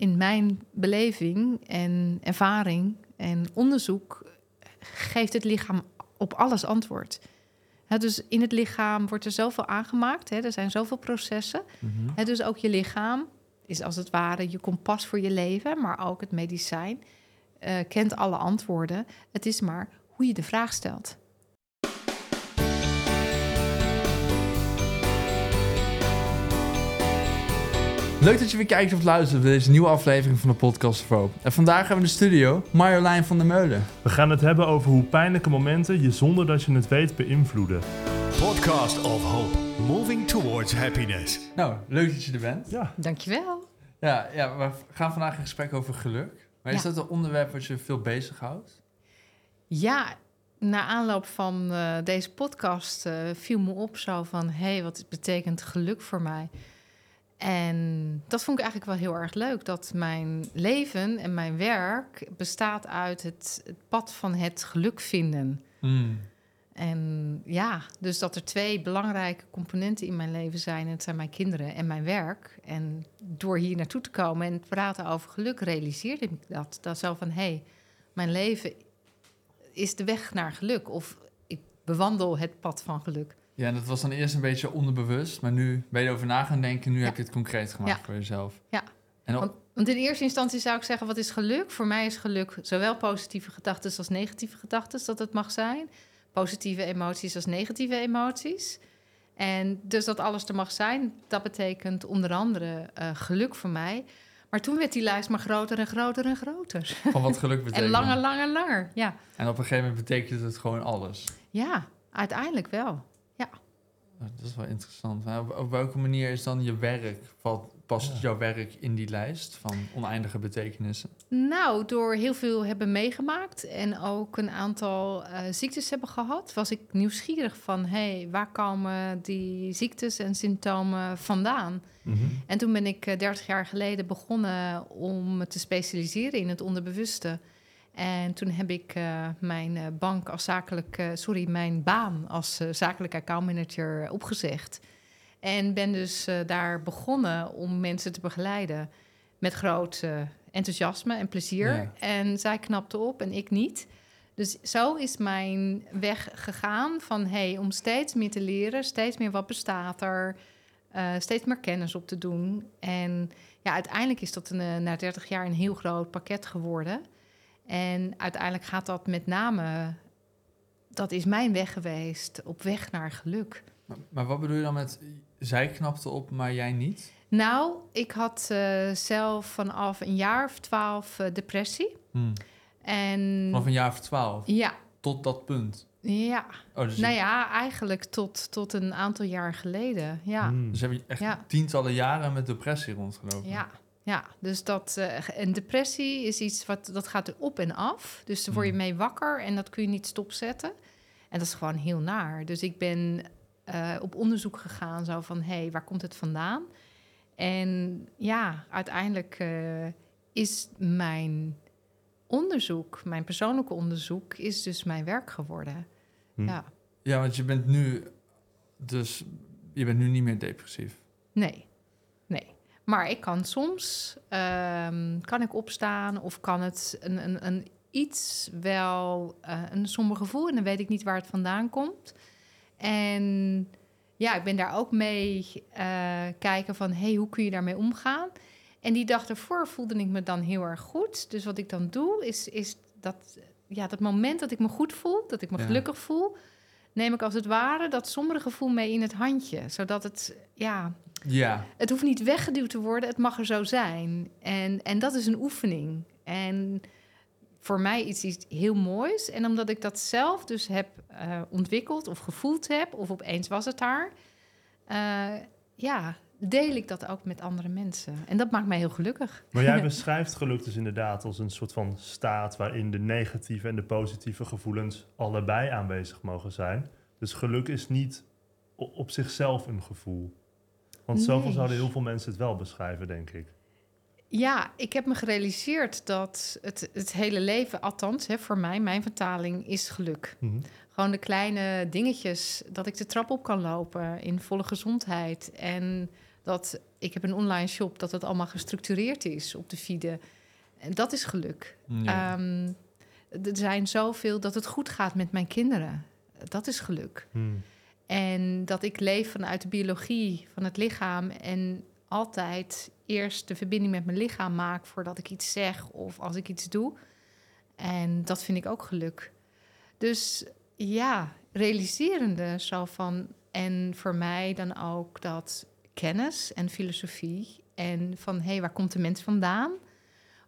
in mijn beleving en ervaring en onderzoek geeft het lichaam op alles antwoord. Hè, dus in het lichaam wordt er zoveel aangemaakt, er zijn zoveel processen. Hè, dus ook je lichaam is als het ware je kompas voor je leven, maar ook het medicijn eh, kent alle antwoorden. Het is maar hoe je de vraag stelt. Leuk dat je weer kijkt of luistert bij deze nieuwe aflevering van de Podcast of Hope. En vandaag hebben we in de studio Marjolein van der Meulen. We gaan het hebben over hoe pijnlijke momenten je zonder dat je het weet beïnvloeden. Podcast of Hope, moving towards happiness. Nou, leuk dat je er bent. Ja, Dankjewel. Ja, ja we gaan vandaag in gesprek over geluk. Maar is Ja. dat een onderwerp wat je veel bezighoudt? Ja, na aanloop van eh, deze podcast eh, viel me op zo van... hé, hey, wat betekent geluk voor mij? En dat vond ik eigenlijk wel heel erg leuk. Dat mijn leven en mijn werk bestaat uit het, het pad van het geluk vinden. Hmm. En ja, dus dat er twee belangrijke componenten in mijn leven zijn. En het zijn mijn kinderen en mijn werk. En door hier naartoe te komen en te praten over geluk, realiseerde ik dat. Dat zo van, hé, hey, mijn leven is de weg naar geluk. Of ik bewandel het pad van geluk. Ja, dat was dan eerst een beetje onderbewust, maar nu ben je erover na gaan denken. Nu Ja. heb je het concreet gemaakt Ja. voor jezelf. Ja. En Want, want in eerste instantie zou ik zeggen, wat is geluk? Voor mij is geluk zowel positieve gedachten als negatieve gedachten, dat het mag zijn. Positieve emoties als negatieve emoties. En dus dat alles er mag zijn, dat betekent onder andere eh, geluk voor mij. Maar toen werd die lijst maar groter en groter en groter. van wat geluk betekent. En langer, langer, langer. Ja, En op een gegeven moment betekent het gewoon alles. ja uiteindelijk wel. Nou, Dat is wel interessant. Op, op welke manier is dan je werk, valt, past Ja. jouw werk in die lijst van oneindige betekenissen? Nou, door heel veel hebben meegemaakt en ook een aantal eh, ziektes hebben gehad, was ik nieuwsgierig van, hé, hey, waar komen die ziektes en symptomen vandaan? Mhm. En toen ben ik eh, 30 jaar geleden begonnen om me te specialiseren in het onderbewuste. En toen heb ik eh, mijn eh, bank als zakelijk, eh, sorry, mijn baan als eh, zakelijk accountmanager opgezegd. En ben dus daar begonnen om mensen te begeleiden met groot enthousiasme en plezier. Ja. En zij knapte op en ik niet. Dus zo is mijn weg gegaan van hey, om steeds meer te leren, steeds meer wat bestaat er, steeds meer kennis op te doen. En ja, uiteindelijk is dat een, na 30 jaar een heel groot pakket geworden. En uiteindelijk gaat dat met name, dat is mijn weg geweest, op weg naar geluk. Maar, maar wat bedoel je dan met, zij knapte op, maar jij niet? Nou, ik had eh, zelf vanaf een jaar of twaalf eh, depressie. Hmm. En Vanaf een jaar of twaalf, ja, tot dat punt. ja. Oh, dus, Nou ja, eigenlijk tot, tot een aantal jaar geleden. Ja, Mm. dus heb je echt Ja. tientallen jaren met depressie rondgelopen? ja, ja. Dus dat, eh, een depressie is iets wat dat gaat er op en af. Dus daar word je Hmm. mee wakker en dat kun je niet stopzetten. En dat is gewoon heel naar. Dus ik ben eh, op onderzoek gegaan, zo van, hé, hey, waar komt het vandaan? En ja, uiteindelijk eh, is mijn onderzoek, mijn persoonlijke onderzoek, is dus mijn werk geworden. Hm. Ja, Ja, want je bent nu, dus je bent nu niet meer depressief. nee. Maar ik kan soms, ehm, kan ik opstaan of kan het een, een, een iets wel, eh, een somber gevoel en dan weet ik niet waar het vandaan komt. En ja, ik ben daar ook mee eh, kijken van, hey, hoe kun je daarmee omgaan? En die dag ervoor voelde ik me dan heel erg goed. Dus wat ik dan doe, is, is dat, ja, dat moment dat ik me goed voel, dat ik me Ja. gelukkig voel, neem ik als het ware dat sombere gevoel mee in het handje. Zodat het, ja, Ja, het hoeft niet weggeduwd te worden, het mag er zo zijn. En, en dat is een oefening. En voor mij iets, iets heel moois. En omdat ik dat zelf dus heb eh, ontwikkeld of gevoeld heb, of opeens was het daar, eh, ja, deel ik dat ook met andere mensen. En dat maakt mij heel gelukkig. Maar jij beschrijft geluk dus inderdaad als een soort van staat waarin de negatieve en de positieve gevoelens allebei aanwezig mogen zijn. Dus geluk is niet op zichzelf een gevoel. Want zoveel Nee. zouden heel veel mensen het wel beschrijven, denk ik. Ja, ik heb me gerealiseerd dat het, het hele leven, althans hè, voor mij, mijn vertaling is geluk. Mhm. Gewoon de kleine dingetjes, dat ik de trap op kan lopen in volle gezondheid. En Dat ik heb een online shop, dat het allemaal gestructureerd is op de feeden. En dat is geluk. Ja. Ehm, er zijn zoveel dat het goed gaat met mijn kinderen. Dat is geluk. Hmm. En dat ik leef vanuit de biologie van het lichaam en altijd eerst de verbinding met mijn lichaam maak voordat ik iets zeg of als ik iets doe. En dat vind ik ook geluk. Dus ja, realiserende zo van. En voor mij dan ook dat kennis en filosofie. En van hé, hey, waar komt de mens vandaan?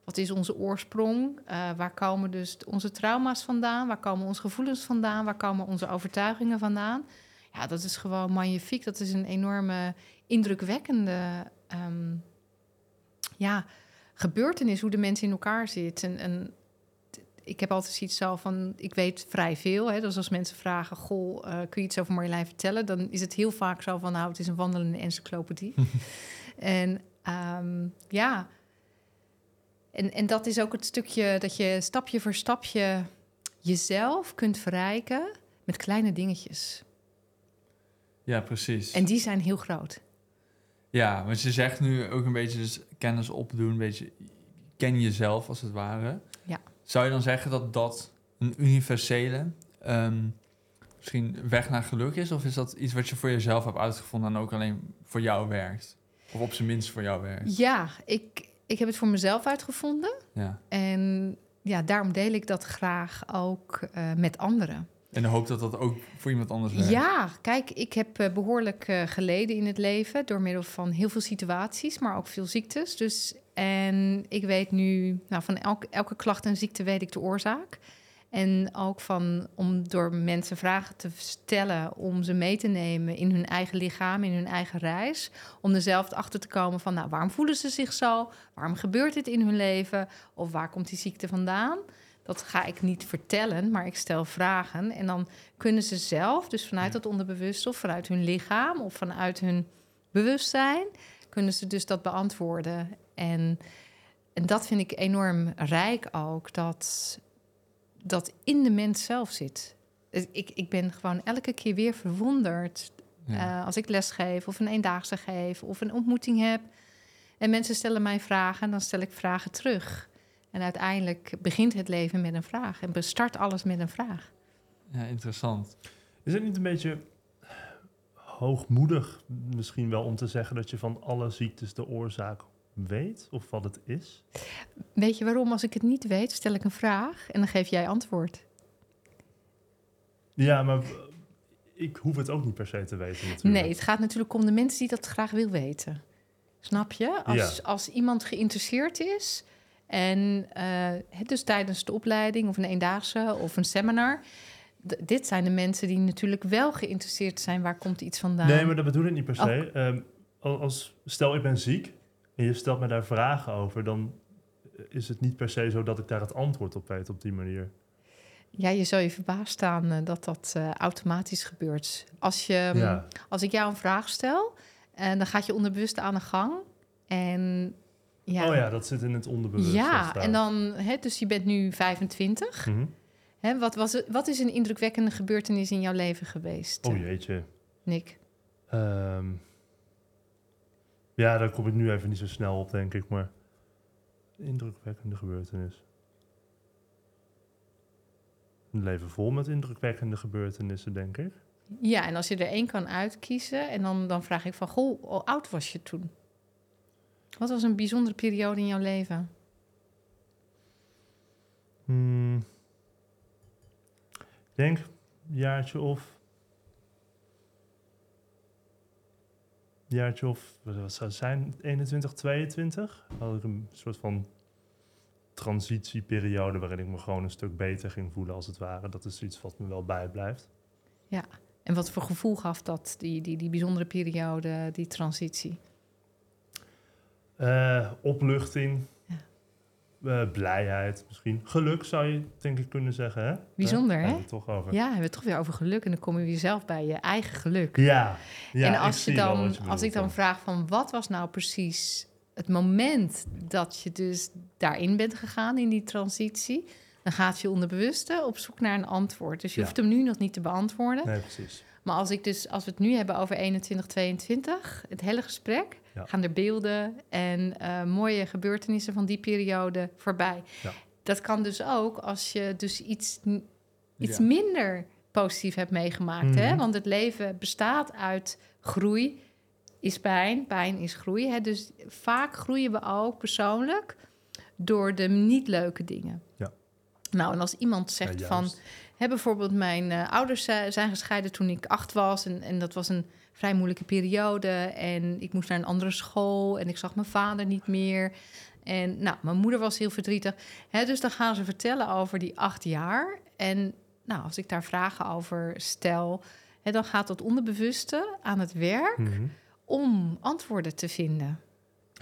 Wat is onze oorsprong? Eh, waar komen dus onze trauma's vandaan? Waar komen onze gevoelens vandaan? Waar komen onze overtuigingen vandaan? Ja, dat is gewoon magnifiek. Dat is een enorme indrukwekkende ehm, ja, gebeurtenis, hoe de mensen in elkaar zitten. En, ik heb altijd zoiets zo van, ik weet vrij veel. Hè? Dus als mensen vragen, goh, eh, kun je iets over Marjolein vertellen? Dan is het heel vaak zo van, nou, het is een wandelende encyclopedie. en ehm, ja, en, en dat is ook het stukje dat je stapje voor stapje jezelf kunt verrijken met kleine dingetjes. ja, precies. En die zijn heel groot. Ja, want je zegt nu ook een beetje dus kennis opdoen, een beetje ken jezelf als het ware. Zou je dan zeggen dat dat een universele, ehm, misschien weg naar geluk is? Of is dat iets wat je voor jezelf hebt uitgevonden en ook alleen voor jou werkt? Of op zijn minst voor jou werkt? Ja, ik, ik heb het voor mezelf uitgevonden. Ja. En ja, daarom deel ik dat graag ook eh, met anderen. En hoop dat dat ook voor iemand anders werkt. Ja, kijk, ik heb eh, behoorlijk eh, geleden in het leven door middel van heel veel situaties, maar ook veel ziektes. Dus en ik weet nu, nou, van elke, elke klacht en ziekte weet ik de oorzaak. En ook van om door mensen vragen te stellen om ze mee te nemen in hun eigen lichaam, in hun eigen reis. Om er zelf achter te komen van, nou, waarom voelen ze zich zo? Waarom gebeurt dit in hun leven? Of waar komt die ziekte vandaan? Dat ga ik niet vertellen, maar ik stel vragen. En dan kunnen ze zelf, dus vanuit dat onderbewuste of vanuit hun lichaam of vanuit hun bewustzijn, kunnen ze dus dat beantwoorden. En, en dat vind ik enorm rijk ook, dat dat in de mens zelf zit. Ik, ik ben gewoon elke keer weer verwonderd Ja. eh, als ik les geef of een eendaagse geef of een ontmoeting heb. En mensen stellen mij vragen en dan stel ik vragen terug. En uiteindelijk begint het leven met een vraag en bestart alles met een vraag. ja, interessant. Is het niet een beetje hoogmoedig misschien wel om te zeggen dat je van alle ziektes de oorzaak weet of wat het is? Weet je waarom? Als ik het niet weet, stel ik een vraag en dan geef jij antwoord. Ja, maar ik hoef het ook niet per se te weten natuurlijk. Nee, het gaat natuurlijk om de mensen die dat graag wil weten. Snap je? Als, Ja. als iemand geïnteresseerd is en eh, het dus tijdens de opleiding of een eendaagse of een seminar. dit zijn de mensen die natuurlijk wel geïnteresseerd zijn. Waar komt iets vandaan? Nee, maar dat bedoel ik niet per se. Oh. Ehm, al- als, stel, ik ben ziek en je stelt me daar vragen over, dan is het niet per se zo dat ik daar het antwoord op weet op die manier. Ja, je zou je verbaasd staan eh, dat dat eh, automatisch gebeurt. Als, je, ja. als ik jou een vraag stel, en dan gaat je onderbewust aan de gang. En ja, Oh ja, dat zit in het onderbewust. ja en dan, hè, dus je bent nu 25. Mhm. Hè, wat, was het, wat is een indrukwekkende gebeurtenis in jouw leven geweest, Oh jeetje. Nick? Ehm, ja, daar kom ik nu even niet zo snel op, denk ik. Maar indrukwekkende gebeurtenis. Een leven vol met indrukwekkende gebeurtenissen, denk ik. Ja, en als je er één kan uitkiezen, en dan, dan vraag ik van, goh, hoe oud was je toen? Wat was een bijzondere periode in jouw leven? Hmm. Ik denk een jaartje of... jaartje of, wat zou het zijn, 21, 22? Had ik een soort van transitieperiode waarin ik me gewoon een stuk beter ging voelen als het ware. Dat is iets wat me wel bijblijft. En wat voor gevoel gaf dat, die, die, die bijzondere periode, die transitie? Eh, opluchting, Ja. eh, blijheid misschien. Geluk zou je denk ik kunnen zeggen, hè? Bijzonder, hè? hebben we het toch over. Ja, hebben we het toch weer over geluk en dan kom je weer zelf bij je eigen geluk. Ja, ja, en ik als, je zie wel dan, je als ik dan ja. vraag van wat was nou precies het moment dat je dus daarin bent gegaan in die transitie, dan gaat je onderbewuste op zoek naar een antwoord. Dus je Ja. hoeft hem nu nog niet te beantwoorden. Nee, precies. Maar als ik dus, als we het nu hebben over 21, 22, het hele gesprek, Ja. gaan er beelden en eh, mooie gebeurtenissen van die periode voorbij. Ja. Dat kan dus ook als je dus iets, iets Ja. minder positief hebt meegemaakt. hè? Mhm. Want het leven bestaat uit groei, is pijn, pijn is groei. Hè? Dus vaak groeien we ook persoonlijk door de niet leuke dingen. Ja. Nou, en als iemand zegt van... Hè, bijvoorbeeld mijn eh, ouders zijn gescheiden toen ik acht was. En, en dat was een vrij moeilijke periode. En ik moest naar een andere school. En ik zag mijn vader niet meer. En nou, mijn moeder was heel verdrietig. Hè, dus dan gaan ze vertellen over die acht jaar. En nou, als ik daar vragen over stel... Hè, dan gaat dat onderbewuste aan het werk Mhm. om antwoorden te vinden.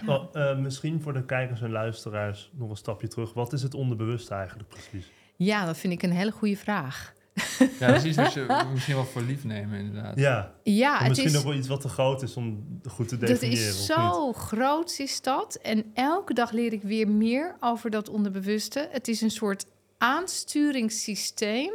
Ja. Oh, eh, misschien voor de kijkers en luisteraars nog een stapje terug. Wat is het onderbewuste eigenlijk precies? Ja, dat vind ik een hele goede vraag. Ja, dat is iets wat je misschien wel voor lief nemen, inderdaad. Ja, Ja, het misschien is... ook wel iets wat te groot is om goed te Dat definiëren. is of zo groot, is dat. En elke dag leer ik weer meer over dat onderbewuste. Het is een soort aansturingssysteem.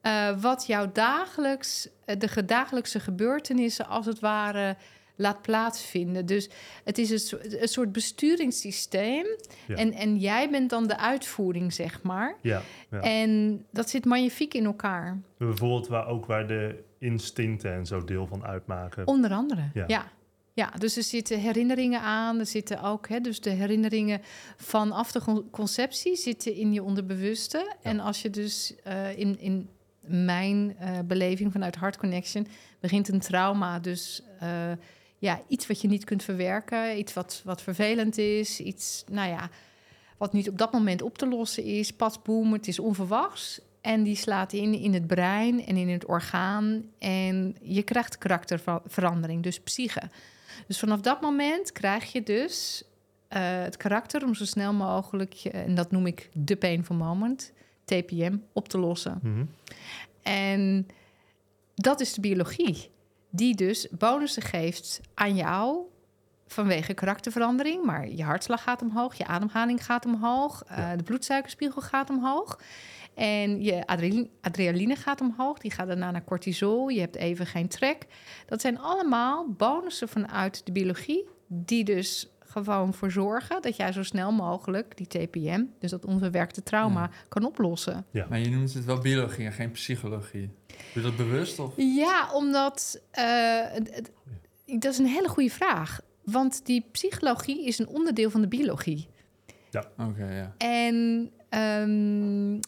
eh, wat jou dagelijks, eh, de dagelijkse gebeurtenissen als het ware laat plaatsvinden. Dus het is een, so- een soort besturingssysteem. Ja. En, en jij bent dan de uitvoering, zeg maar. Ja, ja. En dat zit magnifiek in elkaar. bijvoorbeeld waar, ook waar de instincten en zo deel van uitmaken. Onder andere, Ja. ja. ja. dus er zitten herinneringen aan. Er zitten ook, hè, dus de herinneringen vanaf de con- conceptie zitten in je onderbewuste. En als je dus eh, in, in mijn eh, beleving vanuit Heart Connection begint een trauma, dus eh, ja, iets wat je niet kunt verwerken, iets wat, wat vervelend is, iets, nou ja, wat niet op dat moment op te lossen is. Pas boem, het is onverwachts. En die slaat in in het brein en in het orgaan. En je krijgt karakterverandering, dus psyche. Dus vanaf dat moment krijg je dus eh, het karakter om zo snel mogelijk, en dat noem ik de painful moment, TPM, op te lossen. Mhm. En dat is de biologie, die dus bonussen geeft aan jou vanwege karakterverandering. Maar je hartslag gaat omhoog, je ademhaling gaat omhoog, eh, de bloedsuikerspiegel gaat omhoog. En je adrenaline, adrenaline gaat omhoog, die gaat daarna naar cortisol. Je hebt even geen trek. Dat zijn allemaal bonussen vanuit de biologie, die dus gewoon voor zorgen dat jij zo snel mogelijk die TPM, dus dat onverwerkte trauma, Ja. kan oplossen. Maar je noemt het wel biologie en geen psychologie. Doe je dat bewust? Of? Ja, omdat. eh, het- dat is een hele goede vraag. Want die psychologie is een onderdeel van de biologie. Oké, ja. En ehm,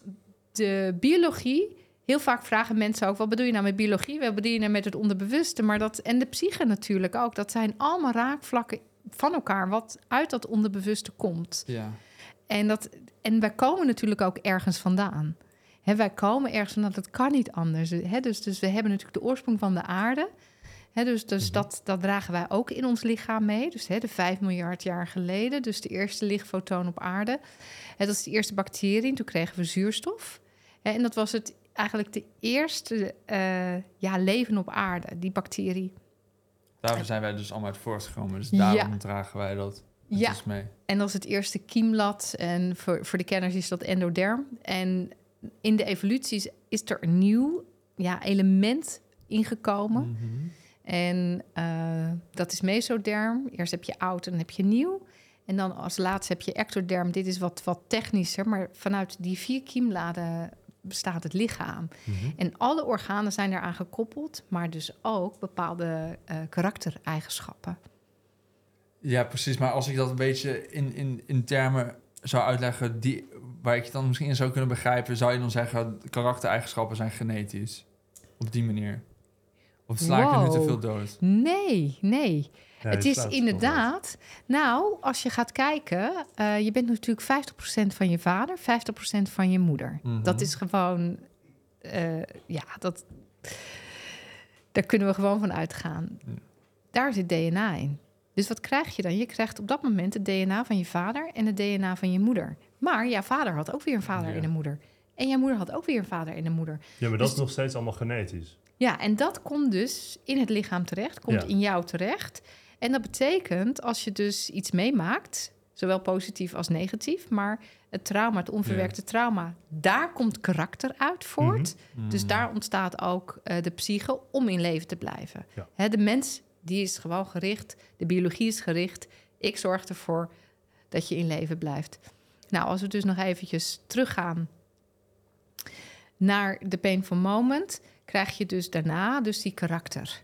de biologie. Heel vaak vragen mensen ook: wat bedoel je nou met biologie? Wat bedoel je nou met het onderbewuste? Maar dat, en de psyche natuurlijk ook. Dat zijn allemaal raakvlakken van elkaar, wat uit dat onderbewuste komt. Ja. En, dat, en wij komen natuurlijk ook ergens vandaan. Wij komen ergens vandaan, dat kan niet anders. Dus, dus we hebben natuurlijk de oorsprong van de aarde. Dus dus Mhm. dat, dat dragen wij ook in ons lichaam mee. Dus hè, de 5 miljard jaar geleden, dus de eerste lichtfotoon op aarde. Hè, dat is de eerste bacterie, en toen kregen we zuurstof. En dat was het, eigenlijk de eerste eh, ja, leven op aarde, die bacterie. Daarom zijn wij dus allemaal uit voortgekomen. Dus Ja. daarom dragen wij dat Ja. mee. En dat is het eerste kiemlat. En voor, voor de kenners is dat endoderm. En in de evoluties is er een nieuw ja, element ingekomen. Mhm. En eh, dat is mesoderm. Eerst heb je oud en dan heb je nieuw. En dan als laatste heb je ectoderm. Dit is wat, wat technischer, maar vanuit die vier kiemladen bestaat het lichaam. Mhm. En alle organen zijn daaraan gekoppeld, maar dus ook bepaalde eh, karaktereigenschappen. Ja, precies. Maar als ik dat een beetje in, in, in termen zou uitleggen die, waar ik het dan misschien in zou kunnen begrijpen, zou je dan zeggen karaktereigenschappen zijn genetisch. Op die manier. Of sla ik er nu te veel dood? Nee, nee. Ja, het is inderdaad. Nou, als je gaat kijken, eh, je bent natuurlijk 50% van je vader, 50% van je moeder. Mhm. Dat is gewoon, eh, ja, dat, daar kunnen we gewoon van uitgaan. Ja. Daar zit DNA in. Dus wat krijg je dan? Je krijgt op dat moment het DNA van je vader en het DNA van je moeder. Maar jouw vader had ook weer een vader Ja. en een moeder. En jouw moeder had ook weer een vader en een moeder. Ja, maar dat Dus- is nog steeds allemaal genetisch. Ja, en dat komt dus in het lichaam terecht, komt Ja. in jou terecht. En dat betekent, als je dus iets meemaakt, zowel positief als negatief, maar het trauma, het onverwerkte trauma, daar komt karakter uit voort. Dus Mhm. daar ontstaat ook eh, de psyche om in leven te blijven. Ja. Hè, de mens Die is gewoon gericht. De biologie is gericht. Ik zorg ervoor dat je in leven blijft. Nou, als we dus nog eventjes teruggaan naar de painful moment, krijg je dus daarna dus die karakter.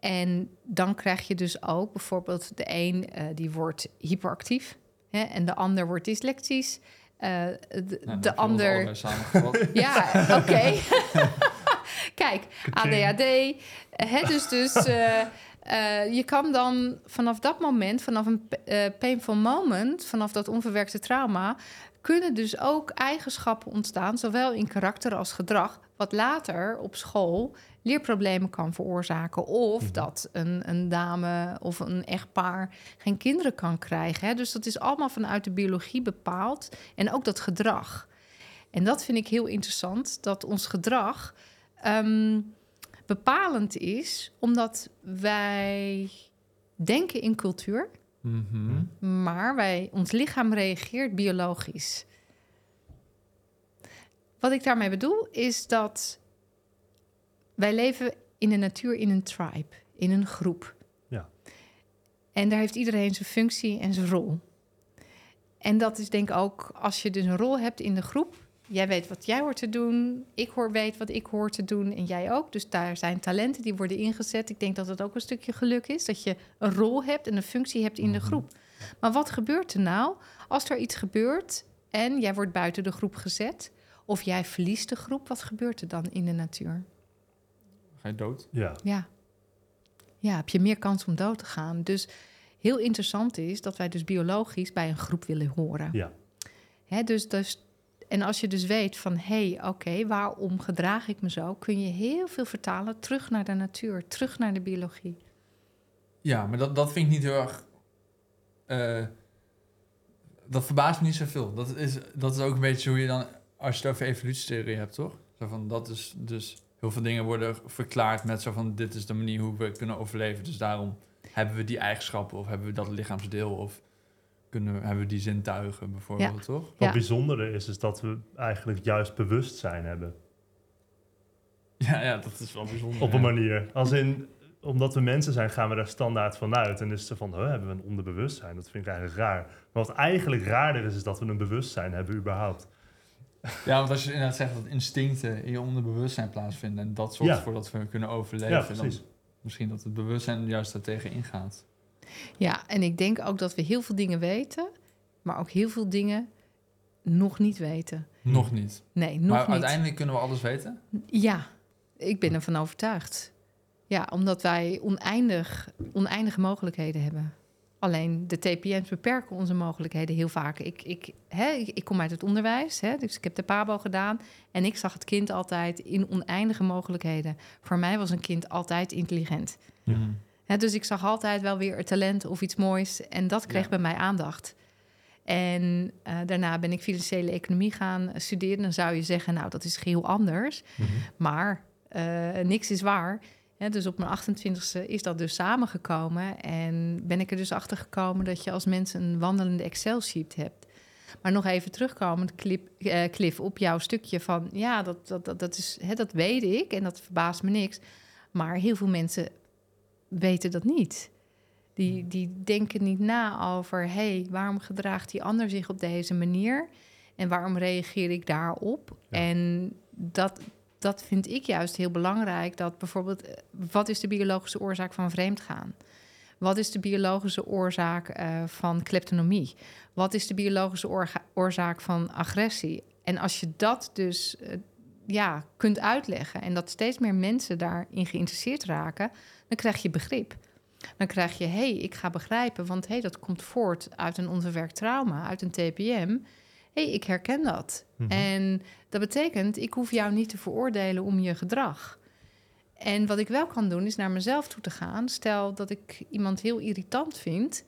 En dan krijg je dus ook bijvoorbeeld de een uh, die wordt hyperactief hè, en de ander wordt dyslectisch. Uh, de, Nou, de ander. Ja, oké. Kijk, ADHD. Hè, dus dus uh, uh, je kan dan vanaf dat moment, vanaf een painful moment, vanaf dat onverwerkte trauma, kunnen dus ook eigenschappen ontstaan, zowel in karakter als gedrag, wat later op school leerproblemen kan veroorzaken. Of mm. dat een, een dame of een echtpaar geen kinderen kan krijgen. Hè? Dus dat is allemaal vanuit de biologie bepaald. En ook dat gedrag. En dat vind ik heel interessant, dat ons gedrag um, bepalend is, omdat wij denken in cultuur. Mm -hmm. Maar wij, ons lichaam reageert biologisch. Wat ik daarmee bedoel is dat wij leven in de natuur in een tribe, in een groep. Ja. En daar heeft iedereen zijn functie en zijn rol. En dat is denk ik ook als je dus een rol hebt in de groep. Jij weet wat jij hoort te doen, ik hoor weet wat ik hoor te doen en jij ook. Dus daar zijn talenten die worden ingezet. Ik denk dat het ook een stukje geluk is dat je een rol hebt en een functie hebt in de groep. Maar wat gebeurt er nou als er iets gebeurt en jij wordt buiten de groep gezet of jij verliest de groep? Wat gebeurt er dan in de natuur? Ga je dood? Ja. Ja. Ja, heb je meer kans om dood te gaan. Dus heel interessant is dat wij dus biologisch bij een groep willen horen. Ja. Hè, dus, dus, en als je dus weet van, hé, hey, oké, waarom gedraag ik me zo? Kun je heel veel vertalen terug naar de natuur, terug naar de biologie. Ja, maar dat, dat vind ik niet heel erg... Uh, dat verbaast me niet zoveel. Dat is, dat is ook een beetje hoe je dan, als je het over evolutietheorie hebt, toch? Zo van, dat is dus heel veel dingen worden verklaard met zo van dit is de manier hoe we kunnen overleven. Dus daarom hebben we die eigenschappen of hebben we dat lichaamsdeel of kunnen, hebben we die zintuigen bijvoorbeeld, ja. toch? Wat Ja. bijzondere is, is dat we eigenlijk juist bewustzijn hebben. Ja, ja, dat is wel bijzonder. Op een manier. Als in, omdat we mensen zijn, gaan we daar standaard vanuit. En is het van, huh, hebben we een onderbewustzijn? Dat vind ik eigenlijk raar. Maar wat eigenlijk raarder is, is dat we een bewustzijn hebben überhaupt. Ja, want als je inderdaad zegt dat instincten in je onderbewustzijn plaatsvinden en dat zorgt Ja. ervoor dat we kunnen overleven, Ja, dan precies. misschien dat het bewustzijn juist daartegen ingaat. Ja, en ik denk ook dat we heel veel dingen weten, maar ook heel veel dingen nog niet weten. Nog niet. Nee, nog maar niet. uiteindelijk kunnen we alles weten? Ja, ik ben ervan overtuigd. Ja, omdat wij oneindig, oneindige mogelijkheden hebben. Alleen de TPM's beperken onze mogelijkheden heel vaak. Ik, ik, hè, ik, ik kom uit het onderwijs, hè, dus ik heb de PABO gedaan. En ik zag het kind altijd in oneindige mogelijkheden. Voor mij was een kind altijd intelligent. Ja. Mhm. Hè, dus ik zag altijd wel weer een talent of iets moois. En dat kreeg Ja. bij mij aandacht. En eh, daarna ben ik financiële economie gaan studeren. Dan zou je zeggen, nou, dat is geheel anders. Mhm. Maar eh, niks is waar. Dus op mijn 28e is dat dus samengekomen. En ben ik er dus achter gekomen dat je als mens een wandelende Excel-sheet hebt. Maar nog even terugkomend, Clip, eh, Cliff, op jouw stukje van... ja, dat, dat, dat, dat, is, hè, dat weet ik en dat verbaast me niks. Maar heel veel mensen weten dat niet. Die, die denken niet na over... hé, hey, waarom gedraagt die ander zich op deze manier? En waarom reageer ik daarop? Ja. En dat, dat vind ik juist heel belangrijk. Dat bijvoorbeeld, eh, wat is de biologische oorzaak van vreemdgaan? Wat is de biologische oorzaak eh, van kleptonomie? Wat is de biologische oorzaak van agressie? En als je dat dus eh, ja, kunt uitleggen en dat steeds meer mensen daarin geïnteresseerd raken, dan krijg je begrip. Dan krijg je, hé, hey, ik ga begrijpen, want hé, hey, dat komt voort uit een onverwerkt trauma, uit een TPM. Hé, hey, ik herken dat. Mhm. En dat betekent, ik hoef jou niet te veroordelen om je gedrag. En wat ik wel kan doen, is naar mezelf toe te gaan. Stel dat ik iemand heel irritant vind,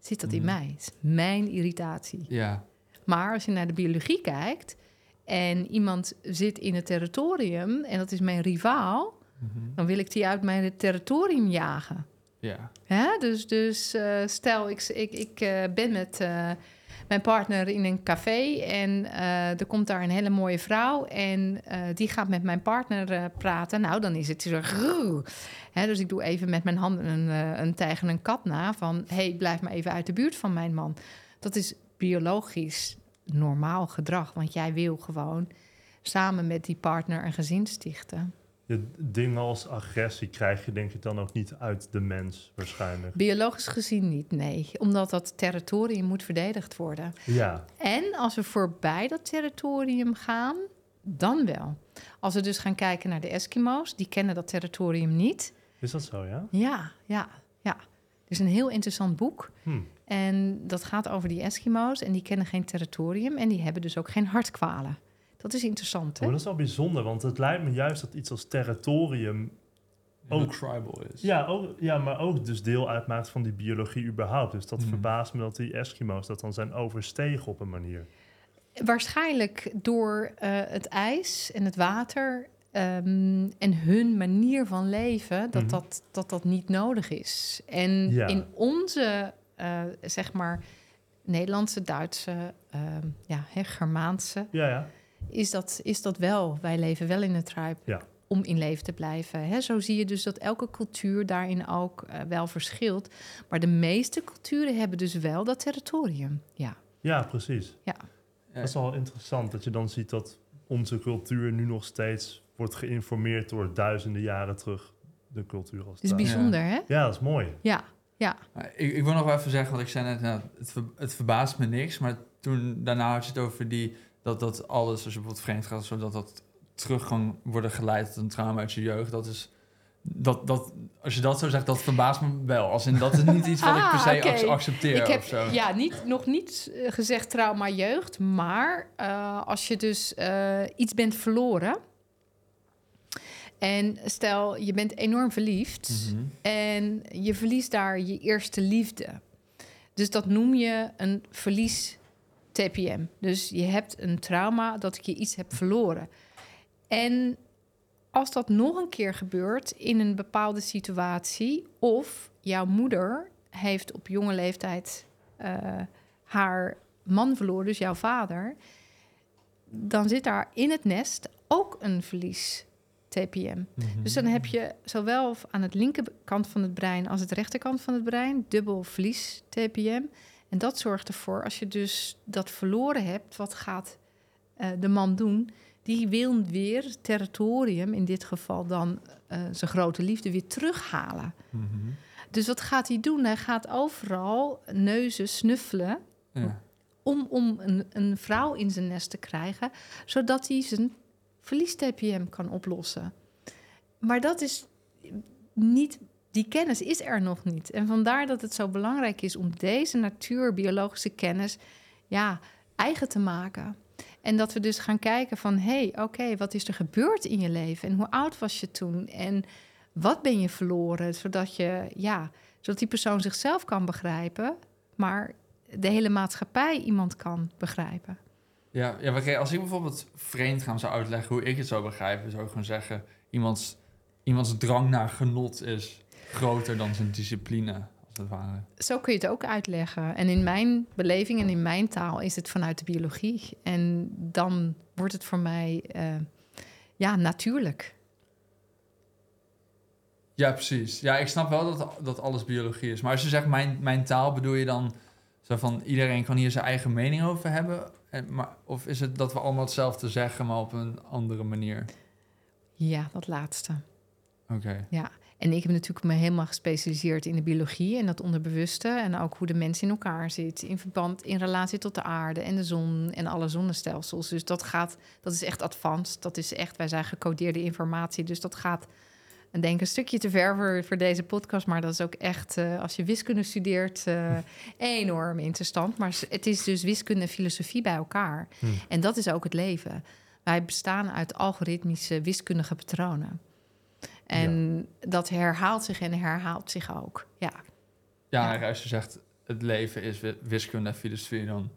zit dat in Mhm. mij. Is mijn irritatie. Ja. Maar als je naar de biologie kijkt en iemand zit in het territorium en dat is mijn rivaal, Mhm. dan wil ik die uit mijn territorium jagen. Ja. Hè? Dus, dus eh, stel, ik, ik, ik eh, ben met, eh, mijn partner in een café en eh, er komt daar een hele mooie vrouw en eh, die gaat met mijn partner eh, praten. Nou, dan is het zo. Hè, dus ik doe even met mijn handen een, een tijger en een kat na van hey, blijf maar even uit de buurt van mijn man. Dat is biologisch normaal gedrag, want jij wil gewoon samen met die partner een gezin stichten. Je dingen als agressie krijg je denk ik dan ook niet uit de mens waarschijnlijk. Biologisch gezien niet, nee, omdat dat territorium moet verdedigd worden. Ja, En als we voorbij dat territorium gaan, dan wel. Als we dus gaan kijken naar de Eskimo's, die kennen dat territorium niet. is dat zo, ja? Ja, ja, ja. Het is een heel interessant boek. Hm. En dat gaat over die Eskimo's en die kennen geen territorium en die hebben dus ook geen hartkwalen. Dat is interessant, hè? Maar dat is wel bijzonder, want het lijkt me juist dat iets als territorium Ook tribal is. Ja, ook, ja, maar ook dus deel uitmaakt van die biologie überhaupt. Dus dat Hmm. verbaast me dat die Eskimo's dat dan zijn overstegen op een manier. Waarschijnlijk door eh, het ijs en het water ehm, en hun manier van leven, dat, Mhm. dat, dat dat niet nodig is. En Ja. in onze, eh, zeg maar, Nederlandse, Duitse, ehm, ja, hè, Germaanse, Ja, ja. Is dat, is dat wel. Wij leven wel in een tribe Ja. om in leven te blijven. Hè? Zo zie je dus dat elke cultuur daarin ook eh, wel verschilt. Maar de meeste culturen hebben dus wel dat territorium. Ja. Ja, precies. Ja. Dat is wel interessant dat je dan ziet dat onze cultuur nu nog steeds wordt geïnformeerd door duizenden jaren terug. De cultuur als Het is bijzonder, hè? Ja, dat is mooi. Ja, ja. Ik, ik wil nog wel even zeggen, want ik zei net, nou, het, ver- het verbaast me niks. Maar toen, daarna had je het over die, dat, dat alles, als je bijvoorbeeld vreemd gaat, zodat dat terug kan worden geleid tot een trauma uit je jeugd. Dat is, dat, dat, als je dat zo zegt, dat verbaast me wel. Als in, dat is niet iets wat ik per Ah, se oké. ac- accepteer Ik heb of zo. ja, niet, nog niet eh, gezegd trauma jeugd, maar eh, als je dus eh, iets bent verloren. En stel, je bent enorm verliefd. Mhm. En je verliest daar je eerste liefde. Dus dat noem je een verlies TPM. Dus je hebt een trauma dat ik je iets heb verloren. En als dat nog een keer gebeurt in een bepaalde situatie, of jouw moeder heeft op jonge leeftijd eh, haar man verloren, dus jouw vader, dan zit daar in het nest ook een verlies TPM. Mhm. Dus dan heb je zowel aan het linkerkant van het brein als het rechterkant van het brein dubbel verlies TPM. En dat zorgt ervoor, als je dus dat verloren hebt, wat gaat eh, de man doen? Die wil weer territorium, in dit geval dan eh, zijn grote liefde, weer terughalen. Mhm. Dus wat gaat hij doen? Hij gaat overal neuzen snuffelen Ja. om, om een, een vrouw in zijn nest te krijgen, zodat hij zijn verlies-TPM kan oplossen. Maar dat is niet, die kennis is er nog niet. En vandaar dat het zo belangrijk is om deze natuurbiologische kennis ja, eigen te maken. En dat we dus gaan kijken van, hé, hey, oké, wat is er gebeurd in je leven? En hoe oud was je toen? En wat ben je verloren? Zodat, je, ja, zodat die persoon zichzelf kan begrijpen, maar de hele maatschappij iemand kan begrijpen. Ja, ja maar als ik bijvoorbeeld vreemd gaan zou uitleggen hoe ik het zou begrijpen, zou ik gewoon zeggen: iemands, iemands drang naar genot is groter dan zijn discipline, als het ware. Zo kun je het ook uitleggen. En in mijn beleving en in mijn taal is het vanuit de biologie. En dan wordt het voor mij eh, ja, natuurlijk. Ja, precies. Ja, ik snap wel dat, dat alles biologie is. Maar als je zegt mijn, mijn taal, bedoel je dan zo van iedereen kan hier zijn eigen mening over hebben? En, maar, of is het dat we allemaal hetzelfde zeggen, maar op een andere manier? Ja, dat laatste. Oké. Ja, en ik heb natuurlijk me helemaal gespecialiseerd in de biologie en dat onderbewuste. En ook hoe de mens in elkaar zit. In verband, in relatie tot de aarde en de zon en alle zonnestelsels. Dus dat gaat, dat is echt advanced. Dat is echt, wij zijn gecodeerde informatie. Dus dat gaat, ik denk een stukje te ver voor, voor deze podcast. Maar dat is ook echt, eh, als je wiskunde studeert, eh, enorm interessant. Maar het is dus wiskunde en filosofie bij elkaar. Hm. En dat is ook het leven. Wij bestaan uit algoritmische wiskundige patronen. En dat herhaalt zich en herhaalt zich ook. Ja, Ja, als je zegt het leven is wi- wiskunde en filosofie, dan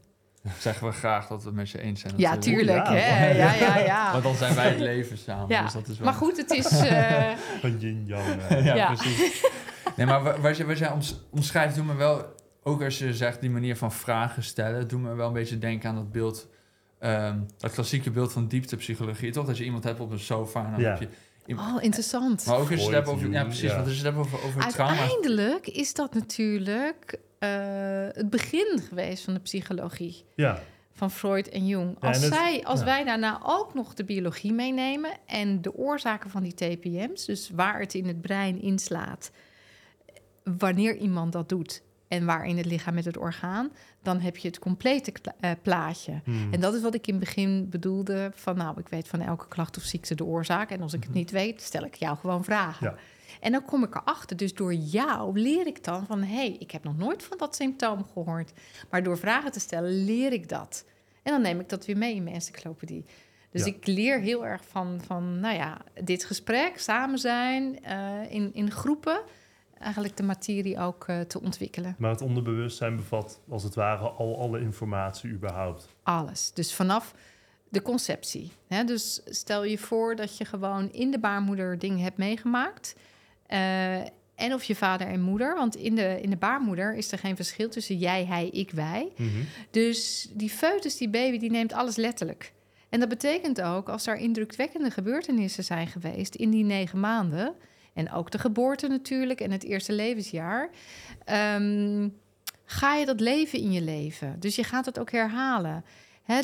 zeggen we graag dat we het met je eens zijn. ja natuurlijk. tuurlijk. ja. Hè? Ja, ja, ja. Want dan zijn wij het leven samen. Ja. Dus dat is wel... Maar goed, het is... eh, Een yin-yang. ja, Ja. precies. Nee, maar wa- waar je, waar je oms- omschrijft, doet me wel ook als je zegt die manier van vragen stellen, doet me wel een beetje denken aan dat beeld, ehm, dat klassieke beeld van dieptepsychologie. Toch dat je iemand hebt op een sofa en dan Ja. heb je. Oh, interessant. Maar ook als je het Freud, hebt over, ja precies, ja. want als je het hebt over, over trauma. Uiteindelijk is dat natuurlijk eh, het begin geweest van de psychologie. Ja, van Freud en Jung. Ja, Als, en het- zij, als ja. wij daarna ook nog de biologie meenemen en de oorzaken van die TPM's, dus waar het in het brein inslaat, wanneer iemand dat doet en waar in het lichaam met het orgaan, dan heb je het complete eh, plaatje. Hmm. En dat is wat ik in het begin bedoelde van, nou, ik weet van elke klacht of ziekte de oorzaak en als ik het niet weet, stel ik jou gewoon vragen. Ja. En dan kom ik erachter. Dus door jou leer ik dan van... hé, hey, ik heb nog nooit van dat symptoom gehoord. Maar door vragen te stellen leer ik dat. En dan neem ik dat weer mee in mijn encyclopedie. Dus Ja. ik leer heel erg van, van, nou ja, dit gesprek, samen zijn, eh, in, in groepen... eigenlijk de materie ook eh, te ontwikkelen. Maar het onderbewustzijn bevat als het ware al alle informatie überhaupt. Alles. Dus vanaf de conceptie. Hè? Dus stel je voor dat je gewoon in de baarmoeder dingen hebt meegemaakt. eh, en of je vader en moeder. Want in de, in de baarmoeder is er geen verschil tussen jij, hij, ik, wij. Mhm. Dus die foetus, die baby, die neemt alles letterlijk. En dat betekent ook, als er indrukwekkende gebeurtenissen zijn geweest in die negen maanden, en ook de geboorte natuurlijk en het eerste levensjaar, ehm, ga je dat leven in je leven. Dus je gaat het ook herhalen.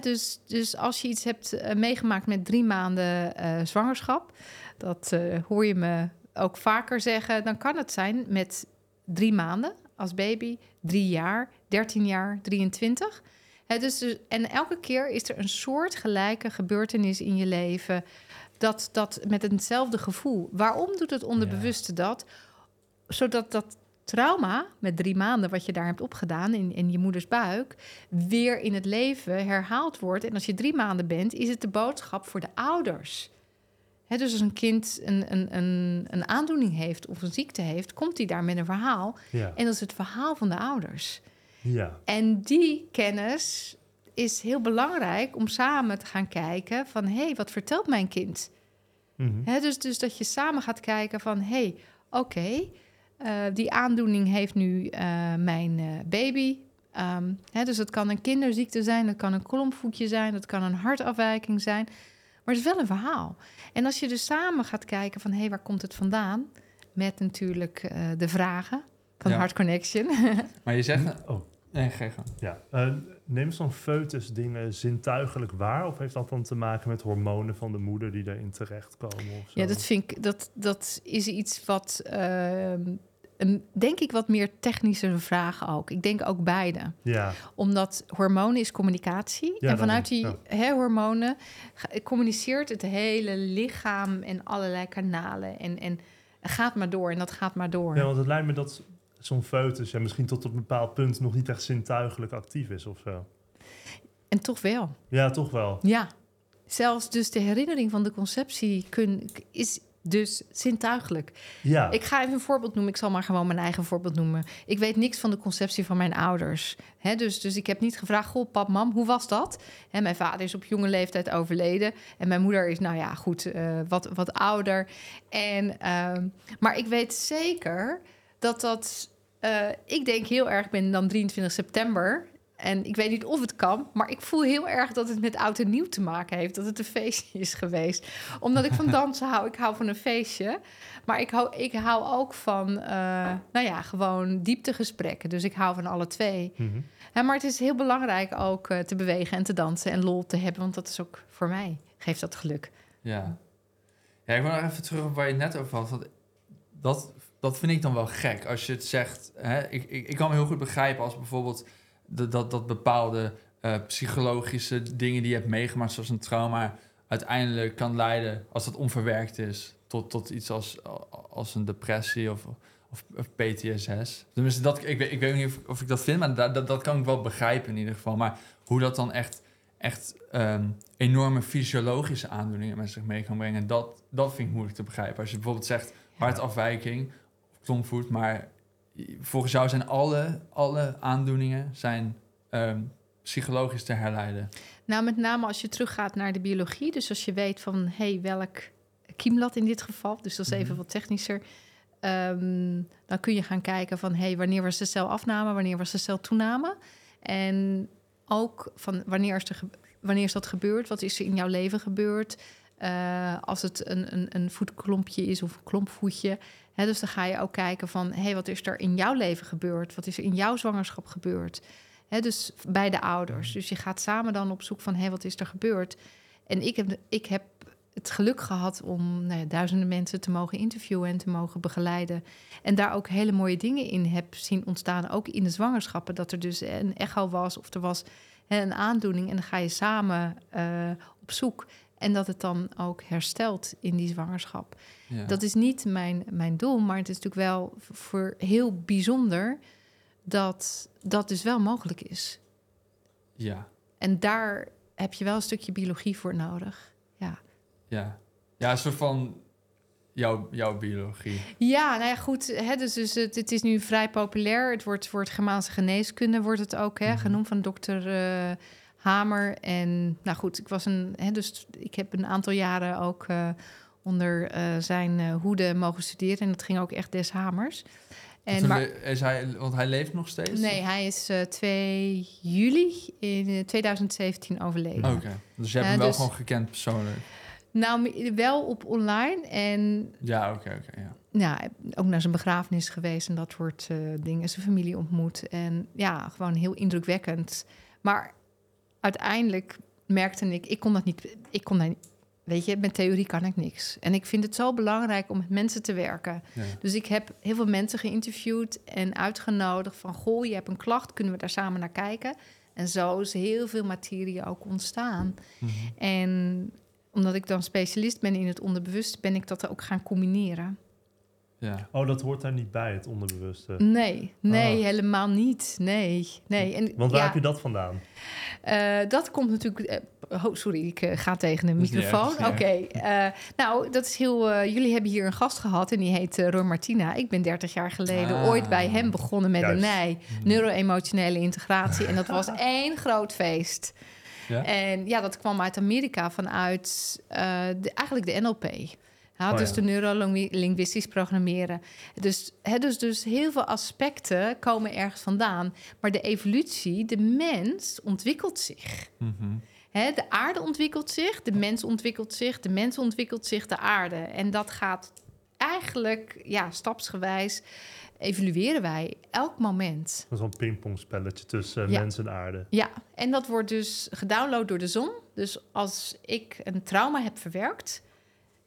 Dus, dus als je iets hebt eh, meegemaakt met drie maanden eh, zwangerschap, dat eh, hoor je me ook vaker zeggen, dan kan het zijn met drie maanden als baby, drie jaar, 13 jaar, 23. Hè, dus, dus- en elke keer is er een soort gelijke gebeurtenis in je leven. Dat, dat met hetzelfde gevoel. Waarom doet het onderbewuste dat? Zodat dat trauma met drie maanden, wat je daar hebt opgedaan in, in je moeders buik, weer in het leven herhaald wordt. En als je drie maanden bent, is het de boodschap voor de ouders. Dus als een kind een, een, een, een aandoening heeft of een ziekte heeft, komt hij daar met een verhaal. Ja. En dat is het verhaal van de ouders. ja. En die kennis is heel belangrijk om samen te gaan kijken van... hé, hey, wat vertelt mijn kind? Hè, dus, dus dat je samen gaat kijken van... hé, hey, oké, eh, die aandoening heeft nu eh, mijn eh, baby. Ehm, hè, dus het kan een kinderziekte zijn, dat kan een klompvoetje zijn... dat kan een hartafwijking zijn. Maar het is wel een verhaal. En als je dus samen gaat kijken van... hé, hey, waar komt het vandaan? Met natuurlijk eh, de vragen van Ja. Heart Connection... Maar je zegt... Oh, Nee, ga ja. Eh, neemt zo'n foetus dingen zintuigelijk waar? Of heeft dat dan te maken met hormonen van de moeder die daarin terechtkomen? Of zo? Ja, dat vind ik, dat, dat is iets wat, ehm, een, denk ik, wat meer technische vragen ook. Ik denk ook beide. Ja, Omdat hormonen is communicatie. Ja, en vanuit die hè, hormonen communiceert het hele lichaam en allerlei kanalen. En, en gaat maar door en dat gaat maar door. ja, want het lijkt me dat zo'n foetus ja, misschien tot op een bepaald punt nog niet echt zintuigelijk actief is of zo. En toch wel. Ja, toch wel. Ja. Zelfs dus de herinnering van de conceptie kun, is dus zintuigelijk. Ja, Ik ga even een voorbeeld noemen. Ik zal maar gewoon mijn eigen voorbeeld noemen. Ik weet niks van de conceptie van mijn ouders. Hè, dus, dus ik heb niet gevraagd, goh, pap, mam, hoe was dat? Hè, mijn vader is op jonge leeftijd overleden. En mijn moeder is, nou ja, goed, eh, wat, wat ouder. En, ehm, maar ik weet zeker dat dat... eh, ik denk heel erg, ik ben dan 23 september... En ik weet niet of het kan, maar ik voel heel erg dat het met oud en nieuw te maken heeft. Dat het een feestje is geweest. Omdat ik van dansen hou. Ik hou van een feestje. Maar ik hou, ik hou ook van, eh, nou ja, gewoon dieptegesprekken. Dus ik hou van alle twee. Mhm. Maar het is heel belangrijk ook eh, te bewegen en te dansen en lol te hebben. Want dat is ook voor mij, geeft dat geluk. Ja. Ja, ik wil nog even terug op waar je het net over had. Dat, dat vind ik dan wel gek. Als je het zegt... Hè, ik, ik, ik kan me heel goed begrijpen als bijvoorbeeld... de- dat, dat bepaalde eh, psychologische dingen die je hebt meegemaakt... zoals een trauma... uiteindelijk kan leiden, als dat onverwerkt is... tot, tot iets als, als een depressie of, of, of PTSS. Tenminste, dat, ik, weet, ik weet niet of, of ik dat vind... maar dat, dat, dat kan ik wel begrijpen in ieder geval. Maar hoe dat dan echt echt ehm, enorme fysiologische aandoeningen met zich mee kan brengen. Dat, dat vind ik moeilijk te begrijpen. Als je bijvoorbeeld zegt hartafwijking maar volgens jou zijn alle, alle aandoeningen zijn, ehm, psychologisch te herleiden. Nou, met name als je teruggaat naar de biologie. Dus als je weet van, hey, welk kiemlat in dit geval... dus dat is even Mhm. wat technischer... ehm, dan kun je gaan kijken van... Hey, wanneer was de celafname, wanneer was de celtoename? En ook van wanneer is, er wanneer is dat gebeurd? Wat is er in jouw leven gebeurd? Eh, als het een, een, een voetklompje is of een klompvoetje. Dus dan ga je ook kijken van... Hey, wat is er in jouw leven gebeurd? Wat is er in jouw zwangerschap gebeurd? Dus bij de ouders. Dus je gaat samen dan op zoek van... Hey, wat is er gebeurd? En ik heb, ik heb het geluk gehad om nou duizenden mensen te mogen interviewen en te mogen begeleiden. En daar ook hele mooie dingen in heb zien ontstaan, ook in de zwangerschappen. Dat er dus een echo was of er was een aandoening. En dan ga je samen eh, op zoek. En dat het dan ook herstelt in die zwangerschap. Ja. Dat is niet mijn, mijn doel, maar het is natuurlijk wel voor heel bijzonder dat dat dus wel mogelijk is. ja, En daar heb je wel een stukje biologie voor nodig. Ja. ja. Ja, een soort van jouw, jouw biologie. Ja, nou ja, goed. Hè, dus, dus het, het is nu vrij populair. Het wordt voor het Germaanse geneeskunde wordt het ook hè, Mhm. genoemd van dokter eh, Hamer. En nou goed, ik was een, hè, dus ik heb een aantal jaren ook eh, onder eh, zijn eh, hoede mogen studeren. En dat ging ook echt des Hamers. En, maar, is hij, want hij leeft nog steeds? nee, hij is eh 2 juli in eh, 2017 overleden. Oké, dus je hebt hem wel dus- gewoon gekend persoonlijk. Nou, wel op online en Ja, oké, oké, ja. ja, ook naar zijn begrafenis geweest en dat soort dingen. Zijn familie ontmoet. En ja, gewoon heel indrukwekkend. Maar uiteindelijk merkte ik, ik kon dat niet. Ik kon daar, niet- weet je, met theorie kan ik niks. En ik vind het zo belangrijk om met mensen te werken. ja. Dus ik heb heel veel mensen geïnterviewd en uitgenodigd van... goh, je hebt een klacht, kunnen we daar samen naar kijken? En zo is heel veel materie ook ontstaan. Mhm. En omdat ik dan specialist ben in het onderbewust... ben ik dat ook gaan combineren. Ja. Oh, dat hoort daar niet bij, het onderbewuste. Nee, nee, Ah. helemaal niet. Nee, nee. En, Want waar ja, heb je dat vandaan? eh, dat komt natuurlijk... eh, oh, sorry, ik eh, ga tegen de microfoon. Oké. eh, nou, dat is heel... eh, jullie hebben hier een gast gehad en die heet Roy Martina. Ik ben 30 jaar geleden Ah. ooit bij hem begonnen met Juist. een NEI. Neuro-emotionele integratie. En dat was één groot feest. Ja? En ja, dat kwam uit Amerika vanuit eh, de, eigenlijk de NLP. Oh dus ja. de neurolinguistisch programmeren. Dus, hè, dus, dus heel veel aspecten komen ergens vandaan. Maar de evolutie, de mens ontwikkelt zich. Mhm. Hè, de aarde ontwikkelt zich, de mens ontwikkelt zich, de mens ontwikkelt zich, de aarde. En dat gaat eigenlijk ja, stapsgewijs evolueren wij elk moment. Dat is wel een pingpongspelletje tussen Ja. mens en aarde. Ja, en dat wordt dus gedownload door de zon. Dus als ik een trauma heb verwerkt,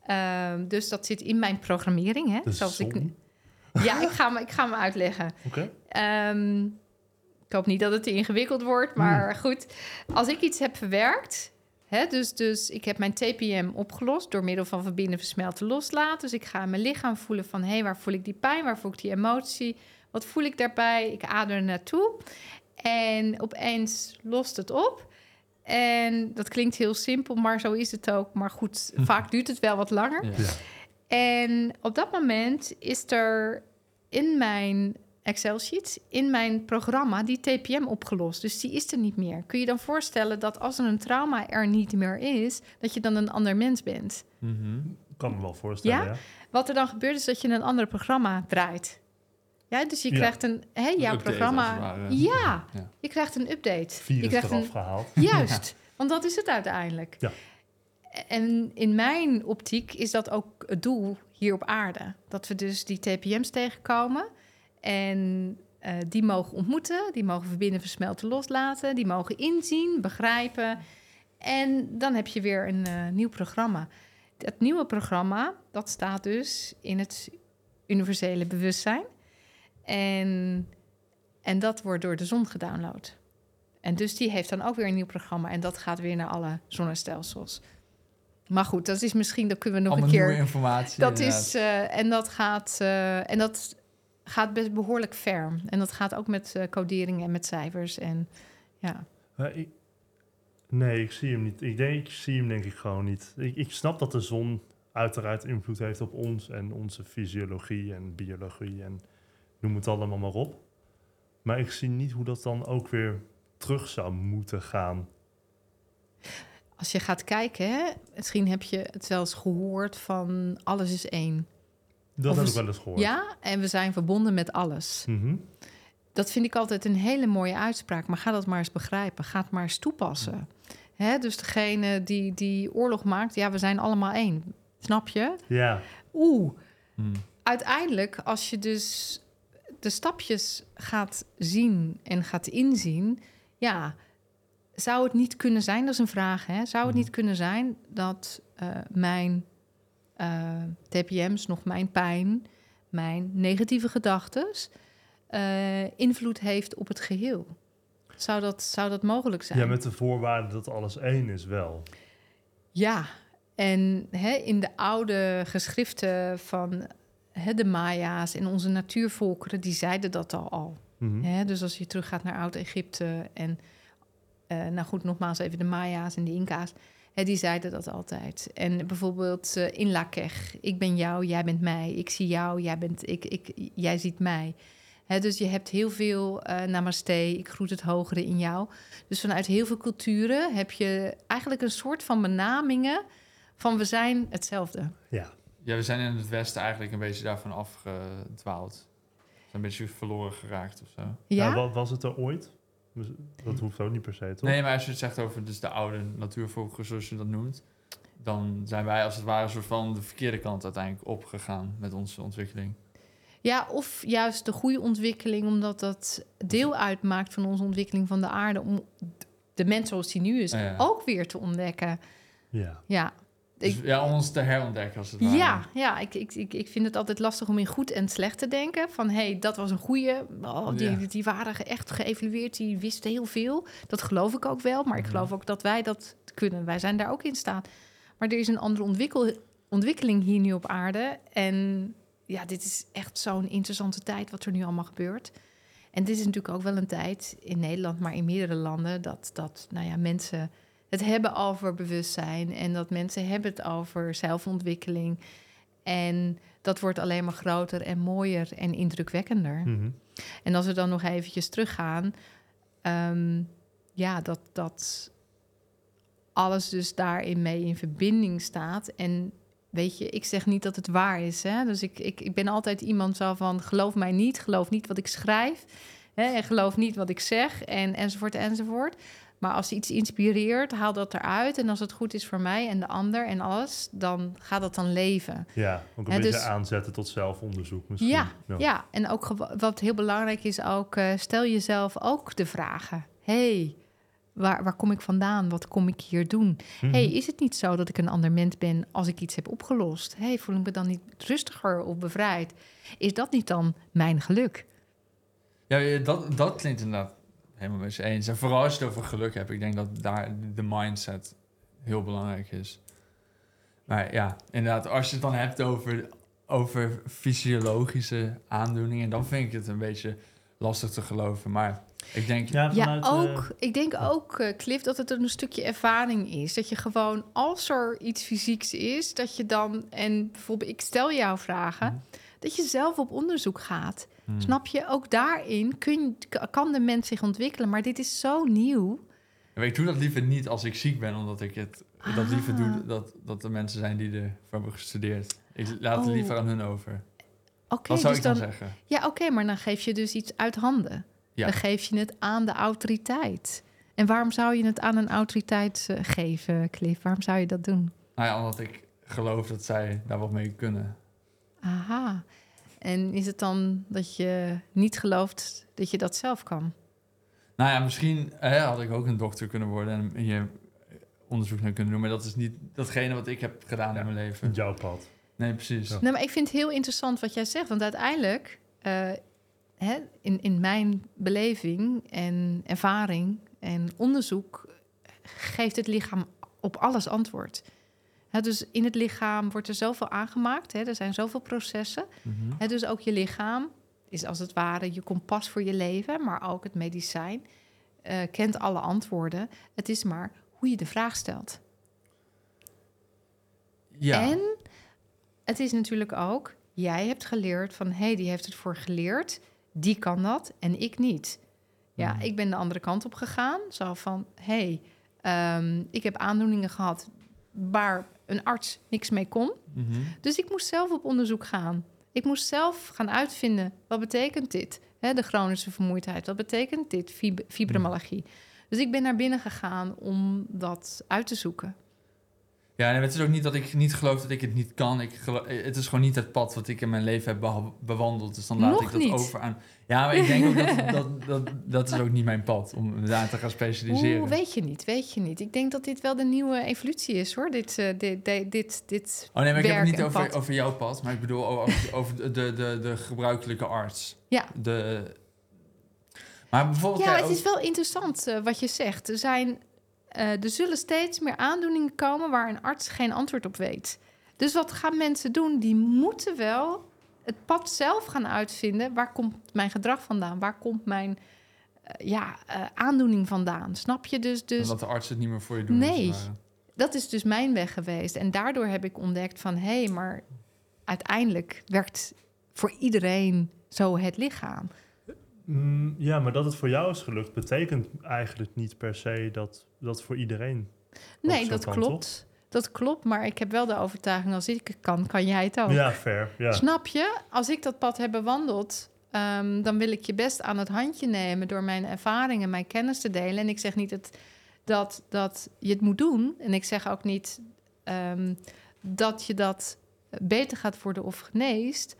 ehm, dus dat zit in mijn programmering. Hè? Zoals ik, ja, ik ga, me, ik ga me uitleggen. Oké. Ehm, ik hoop niet dat het te ingewikkeld wordt, maar goed. Als ik iets heb verwerkt, hè, dus, dus ik heb mijn TPM opgelost door middel van verbinden, versmelten, loslaten. Dus ik ga mijn lichaam voelen van, hé, hey, waar voel ik die pijn? Waar voel ik die emotie? Wat voel ik daarbij? Ik adem er naartoe. En opeens lost het op. En dat klinkt heel simpel, maar zo is het ook. Maar goed, vaak duurt het wel wat langer. Ja. En op dat moment is er in mijn Excel-sheet, in mijn programma, die TPM opgelost. Dus die is er niet meer. Kun je dan voorstellen dat als er een trauma er niet meer is, dat je dan een ander mens bent? Mhm. Kan me wel voorstellen, Ja? ja. Wat er dan gebeurt is dat je een ander programma draait. Ja, dus je krijgt een, hè, jouw programma. ware. Ja, je krijgt een update. je Virus krijgt eraf een, gehaald. Juist, want dat is het uiteindelijk. Ja. En in mijn optiek is dat ook het doel hier op aarde. Dat we dus die TPM's tegenkomen en eh, die mogen ontmoeten, die mogen verbinden, versmelten, loslaten, die mogen inzien, begrijpen. En dan heb je weer een eh, nieuw programma. Dat nieuwe programma, dat staat dus in het universele bewustzijn. En, en dat wordt door de zon gedownload. En dus die heeft dan ook weer een nieuw programma. En dat gaat weer naar alle zonnestelsels. Maar goed, dat is misschien, dat kunnen we nog Allemaal een nieuwe keer. informatie. Dat inderdaad. is, eh, en dat gaat, eh, en dat gaat best behoorlijk ver. En dat gaat ook met eh, codering en met cijfers. En ja, ik- nee, ik zie hem niet. Ik, denk, ik zie hem denk ik gewoon niet. Ik, ik snap dat de zon uiteraard invloed heeft op ons en onze fysiologie en biologie en noem het allemaal maar op. Maar ik zie niet hoe dat dan ook weer terug zou moeten gaan. als je gaat kijken, hè, misschien heb je het zelfs gehoord van alles is één. Dat Of heb ik wel eens gehoord. Ja, en we zijn verbonden met alles. Mhm. Dat vind ik altijd een hele mooie uitspraak. Maar ga dat maar eens begrijpen. Ga het maar eens toepassen. Hè, dus degene die, die oorlog maakt, ja, we zijn allemaal één. Snap je? Ja, Oeh, Hmm. uiteindelijk, als je dus de stapjes gaat zien en gaat inzien, ja, zou het niet kunnen zijn, dat is een vraag, hè? Zou het Mhm. niet kunnen zijn dat eh, mijn eh, TPM's, nog mijn pijn, mijn negatieve gedachten, invloed heeft op het geheel? Zou dat, zou dat mogelijk zijn? ja, met de voorwaarde dat alles één is wel. Ja, en hè, in de oude geschriften van hè, de Maya's en onze natuurvolkeren, die zeiden dat al. al Mhm. hè? Dus als je teruggaat naar Oud-Egypte en, eh, nou goed, nogmaals even de Maya's en de Inca's, hè, die zeiden dat altijd. En bijvoorbeeld eh, in Lakech, ik ben jou, jij bent mij, ik zie jou, jij, bent, ik, ik, jij ziet mij. Dus je hebt heel veel eh, namaste, ik groet het hogere in jou. Dus vanuit heel veel culturen heb je eigenlijk een soort van benamingen van we zijn hetzelfde. Ja. Ja, we zijn in het Westen eigenlijk een beetje daarvan afgedwaald. We zijn een beetje verloren geraakt of zo. Ja, Nou, wa- was het er ooit? Dat hoeft ook niet per se, toch? Nee, maar als je het zegt over dus de oude natuurvolkeren, zoals je dat noemt, dan zijn wij als het ware een soort van de verkeerde kant uiteindelijk opgegaan met onze ontwikkeling. ja, of juist de goede ontwikkeling, omdat dat deel uitmaakt van onze ontwikkeling van de aarde, om de mens zoals die nu is Ja, ja. ook weer te ontdekken. Ja. Ja, Ik- ja, om ons te herontdekken als het ware. ja, ja ik, ik, ik, ik vind het altijd lastig om in goed en slecht te denken. Van hé, hey, dat was een goede. Oh, die, Ja. die waren echt geëvalueerd, die wisten heel veel. Dat geloof ik ook wel, maar ik geloof ook dat wij dat kunnen. Wij zijn daar ook in staat. Maar er is een andere ontwikkel, ontwikkeling hier nu op aarde. En ja, dit is echt zo'n interessante tijd wat er nu allemaal gebeurt. En dit is natuurlijk ook wel een tijd in Nederland, maar in meerdere landen, dat, dat nou ja, mensen het hebben over bewustzijn en dat mensen hebben het over zelfontwikkeling. En dat wordt alleen maar groter en mooier en indrukwekkender. Mhm. En als we dan nog eventjes teruggaan, ehm, ja, dat, dat alles dus daarin mee in verbinding staat. En weet je, ik zeg niet dat het waar is. Hè? Dus ik, ik, ik ben altijd iemand zo van, geloof mij niet, geloof niet wat ik schrijf. Hè? En geloof niet wat ik zeg, en, enzovoort, enzovoort. Maar als iets inspireert, haal dat eruit. En als het goed is voor mij en de ander en alles, dan gaat dat dan leven. Ja, ook een beetje dus- aanzetten tot zelfonderzoek misschien. Ja, Ja, en ook wat heel belangrijk is ook, eh, stel jezelf ook de vragen. hey, waar, waar kom ik vandaan? Wat kom ik hier doen? Mhm. hey, is het niet zo dat ik een ander mens ben als ik iets heb opgelost? hey, voel ik me dan niet rustiger of bevrijd? Is dat niet dan mijn geluk? Ja, ja, dat, dat klinkt inderdaad helemaal met je eens. En vooral als je het over geluk hebt, ik denk dat daar de mindset heel belangrijk is. Maar ja, inderdaad, als je het dan hebt over, over fysiologische aandoeningen, dan vind ik het een beetje lastig te geloven. Maar ik denk, Ja, Ja, vanuit, ook. eh, ik denk ook, eh, Cliff, dat het een stukje ervaring is. Dat je gewoon, als er iets fysieks is, dat je dan, en bijvoorbeeld, ik stel jou vragen, dat je zelf op onderzoek gaat. Hmm, Snap je? Ook daarin kun, kan de mens zich ontwikkelen. Maar dit is zo nieuw. Maar ik doe dat liever niet als ik ziek ben, omdat ik het dat liever Ah. doe dat, dat de mensen zijn die ervoor hebben gestudeerd. Ik laat het Oh. liever aan hun over. Oké, Wat zou dus ik dan, dan, zeggen? ja, oké, maar dan geef je dus iets uit handen. Ja. Dan geef je het aan de autoriteit. En waarom zou je het aan een autoriteit eh, geven, Cliff? Waarom zou je dat doen? Nou ja, omdat ik geloof dat zij daar wat mee kunnen. Aha. En is het dan dat je niet gelooft dat je dat zelf kan? Nou ja, misschien hè, had ik ook een dokter kunnen worden en hier onderzoek naar kunnen doen. Maar dat is niet datgene wat ik heb gedaan in mijn leven. jouw pad. Nee, precies. Ja. Nou, maar ik vind het heel interessant wat jij zegt. Want uiteindelijk, eh, hè, in, in mijn beleving en ervaring en onderzoek... geeft het lichaam op alles antwoord. Hè, dus in het lichaam wordt er zoveel aangemaakt. Hè, er zijn zoveel processen. Hè, dus ook je lichaam is als het ware je kompas voor je leven, maar ook het medicijn eh, kent alle antwoorden. Het is maar hoe je de vraag stelt. Ja. En het is natuurlijk ook, jij hebt geleerd van hé, hey, die heeft het voor geleerd, die kan dat en ik niet. Ja, Mhm. ik ben de andere kant op gegaan. Zo van hé, hey, ehm, ik heb aandoeningen gehad waar een arts niks mee kon. Mhm. Dus ik moest zelf op onderzoek gaan. Ik moest zelf gaan uitvinden, wat betekent dit? Hè, de chronische vermoeidheid, wat betekent dit? Fib- fibromyalgie. Dus ik ben naar binnen gegaan om dat uit te zoeken. Ja, en het is ook niet dat ik niet geloof dat ik het niet kan. Ik gelo- het is gewoon niet het pad wat ik in mijn leven heb bewandeld. Dus dan laat Nog ik dat niet. over aan. Ja, maar ik denk ook dat, dat, dat dat is ook niet mijn pad om daar te gaan specialiseren. Oeh, weet je niet, weet je niet. Ik denk dat dit wel de nieuwe evolutie is, hoor. Dit, eh, dit, dit, dit, dit Oh nee, maar ik heb het niet over, pad. over jouw pad, maar ik bedoel over, over de, de, de, de gebruikelijke arts. Ja. De, maar bijvoorbeeld... Ja, het is wel interessant eh, wat je zegt. Er, zijn, eh, er zullen steeds meer aandoeningen komen waar een arts geen antwoord op weet. Dus wat gaan mensen doen? Die moeten wel het pad zelf gaan uitvinden. Waar komt mijn gedrag vandaan? Waar komt mijn eh, ja, eh, aandoening vandaan? Snap je? Dus, dus Omdat de artsen het niet meer voor je doen. Nee. dat is dus mijn weg geweest. En daardoor heb ik ontdekt van... hé, hey, maar uiteindelijk werkt voor iedereen zo het lichaam. Mm, ja, maar dat het voor jou is gelukt, betekent eigenlijk niet per se dat dat voor iedereen. Nee, dat kan, klopt. Dat klopt, maar ik heb wel de overtuiging... als ik het kan, kan jij het ook. Ja, fair. Ja. Snap je? Als ik dat pad heb bewandeld... ehm, dan wil ik je best aan het handje nemen... door mijn ervaringen, mijn kennis te delen. En ik zeg niet dat, dat, dat je het moet doen. En ik zeg ook niet ehm, dat je dat beter gaat worden of geneest...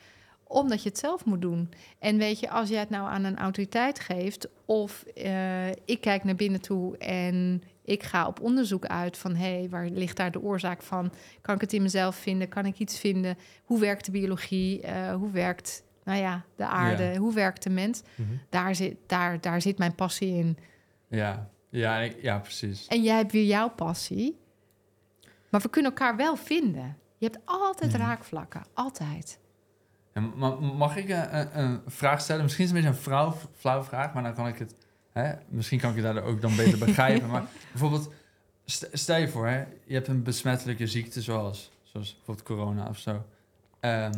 omdat je het zelf moet doen. En weet je, als jij het nou aan een autoriteit geeft... of eh, ik kijk naar binnen toe en ik ga op onderzoek uit... van hé, hey, waar ligt daar de oorzaak van? Kan ik het in mezelf vinden? Kan ik iets vinden? Hoe werkt de biologie? Eh, hoe werkt nou ja, de aarde? Ja. Hoe werkt de mens? Mhm. Daar zit, daar, daar zit mijn passie in. Ja, ja, ik- ja, precies. En jij hebt weer jouw passie. Maar we kunnen elkaar wel vinden. Je hebt altijd Mhm. raakvlakken. Altijd. Mag ik een, een, een vraag stellen? Misschien is het een beetje een flauw, flauw vraag, maar dan kan ik het... Hè, misschien kan ik je daardoor ook dan beter begrijpen. Maar bijvoorbeeld, st- stel je voor, hè, je hebt een besmettelijke ziekte zoals, zoals bijvoorbeeld corona of zo. Ehm,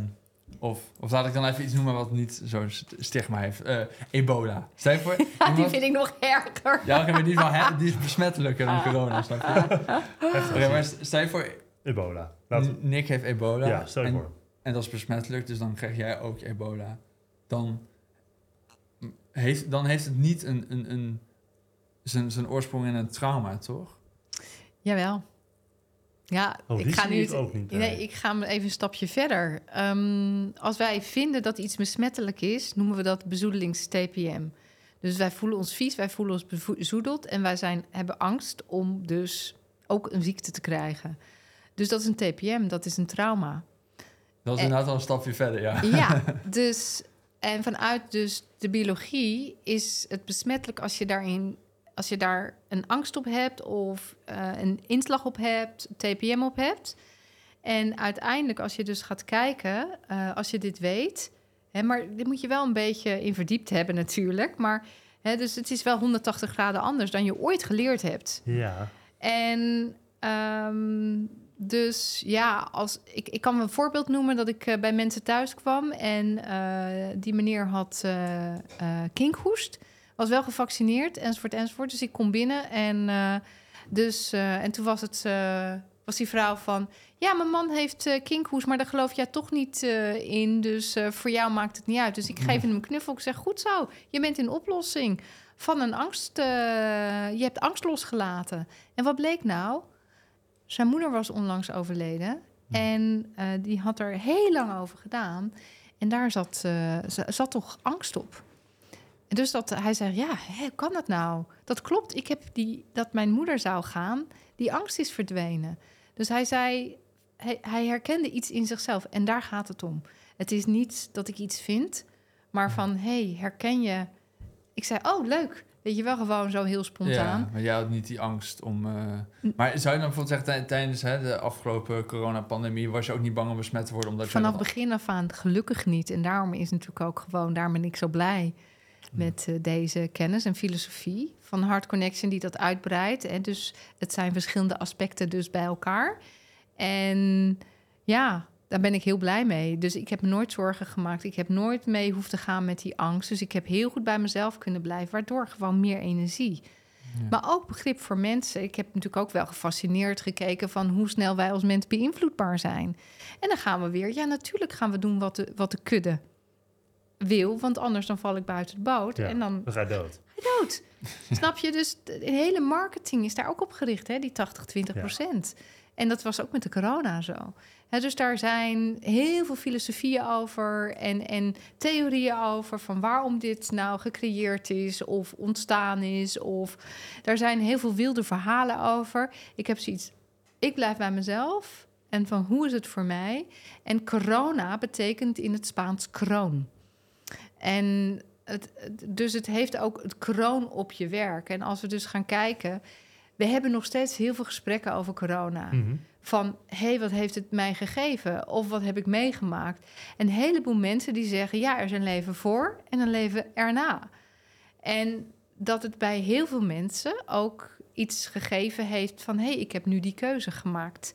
of, of laat ik dan even iets noemen wat niet zo'n st- stigma heeft. Eh, ebola. Stel je voor... die vind ik nog erger. Ja, oké, maar die is, wel, die is besmettelijker dan corona, snap je? Oké, maar st- stel je voor, Ebola. Laten Nick heeft ebola. ja, stel je en, voor. En dat is besmettelijk, dus dan krijg jij ook ebola. Dan heeft, dan heeft het niet een, een, een, zijn, zijn oorsprong in een trauma, toch? Jawel. Ja, Oh, ik ga nu... ook niet. Nee, ik ga me even een stapje verder. Ehm, als wij vinden dat iets besmettelijk is, noemen we dat bezoedelings-TPM. Dus wij voelen ons vies, wij voelen ons bezoedeld en wij zijn, hebben angst om dus ook een ziekte te krijgen. Dus dat is een TPM, dat is een trauma. Dat is Eh. inderdaad al een stapje verder, ja. Ja, dus en vanuit dus de biologie is het besmettelijk als je daarin als je daar een angst op hebt of eh, een inslag op hebt, TPM op hebt. En uiteindelijk, als je dus gaat kijken, eh, als je dit weet, hè, maar dit moet je wel een beetje in verdiept hebben natuurlijk. Maar hè, dus het is wel 180 graden anders dan je ooit geleerd hebt. Ja. En ehm, dus ja, als, ik, ik kan me een voorbeeld noemen dat ik eh, bij mensen thuis kwam en eh, die meneer had eh, kinkhoest, was wel gevaccineerd enzovoort enzovoort. Dus ik kom binnen en dus en toen was het was die vrouw van ja, mijn man heeft kinkhoest, maar daar geloof jij toch niet in, dus voor jou maakt het niet uit. Dus ik geef hem een knuffel. Ik zeg goed zo, je bent in oplossing van een angst. je hebt angst losgelaten. En wat bleek nou? Zijn moeder was onlangs overleden. En eh, die had er heel lang over gedaan. En daar zat, z- zat toch angst op. En dus dat hij zei: Ja, hoe kan dat nou? Dat klopt. Ik heb die, dat mijn moeder zou gaan. Die angst is verdwenen. Dus hij zei: hij, hij herkende iets in zichzelf. En daar gaat het om. Het is niet dat ik iets vind, maar van: hey, herken je. Ik zei: Oh, leuk. Weet je wel, gewoon zo heel spontaan. Ja, maar jij had niet die angst om... eh, Maar zou je dan bijvoorbeeld zeggen, tij- tijdens hè, de afgelopen coronapandemie... was je ook niet bang om besmet te worden? Omdat je Vanaf dat- begin af aan gelukkig niet. En daarom is natuurlijk ook gewoon, daarom ben ik zo blij met eh, deze kennis en filosofie van Heart Connection die dat uitbreidt. En dus het zijn verschillende aspecten dus bij elkaar. En ja, daar ben ik heel blij mee. Dus ik heb me nooit zorgen gemaakt. Ik heb nooit mee hoeven te gaan met die angst. Dus ik heb heel goed bij mezelf kunnen blijven, waardoor gewoon meer energie. Ja. Maar ook begrip voor mensen. Ik heb natuurlijk ook wel gefascineerd gekeken van hoe snel wij als mens beïnvloedbaar zijn. En dan gaan we weer, ja, natuurlijk gaan we doen wat de, wat de kudde wil, want anders dan val ik buiten de boot. Ja. En dan Dan ga je dood. dood. Snap je? Dus de de hele marketing is daar ook op gericht, hè? die 80, 20 procent. En dat was ook met de corona zo. Dus daar zijn heel veel filosofieën over en, en theorieën over van waarom dit nou gecreëerd is of ontstaan is. Of daar zijn heel veel wilde verhalen over. Ik heb zoiets, ik blijf bij mezelf en van hoe is het voor mij? En corona betekent in het Spaans kroon. En het, dus het heeft ook het kroon op je werk. En als we dus gaan kijken, we hebben nog steeds heel veel gesprekken over corona. Mhm. Van, hé, hey, wat heeft het mij gegeven? Of wat heb ik meegemaakt? Een heleboel mensen die zeggen, ja, er is een leven voor en een leven erna. En dat het bij heel veel mensen ook iets gegeven heeft van, hé, hey, ik heb nu die keuze gemaakt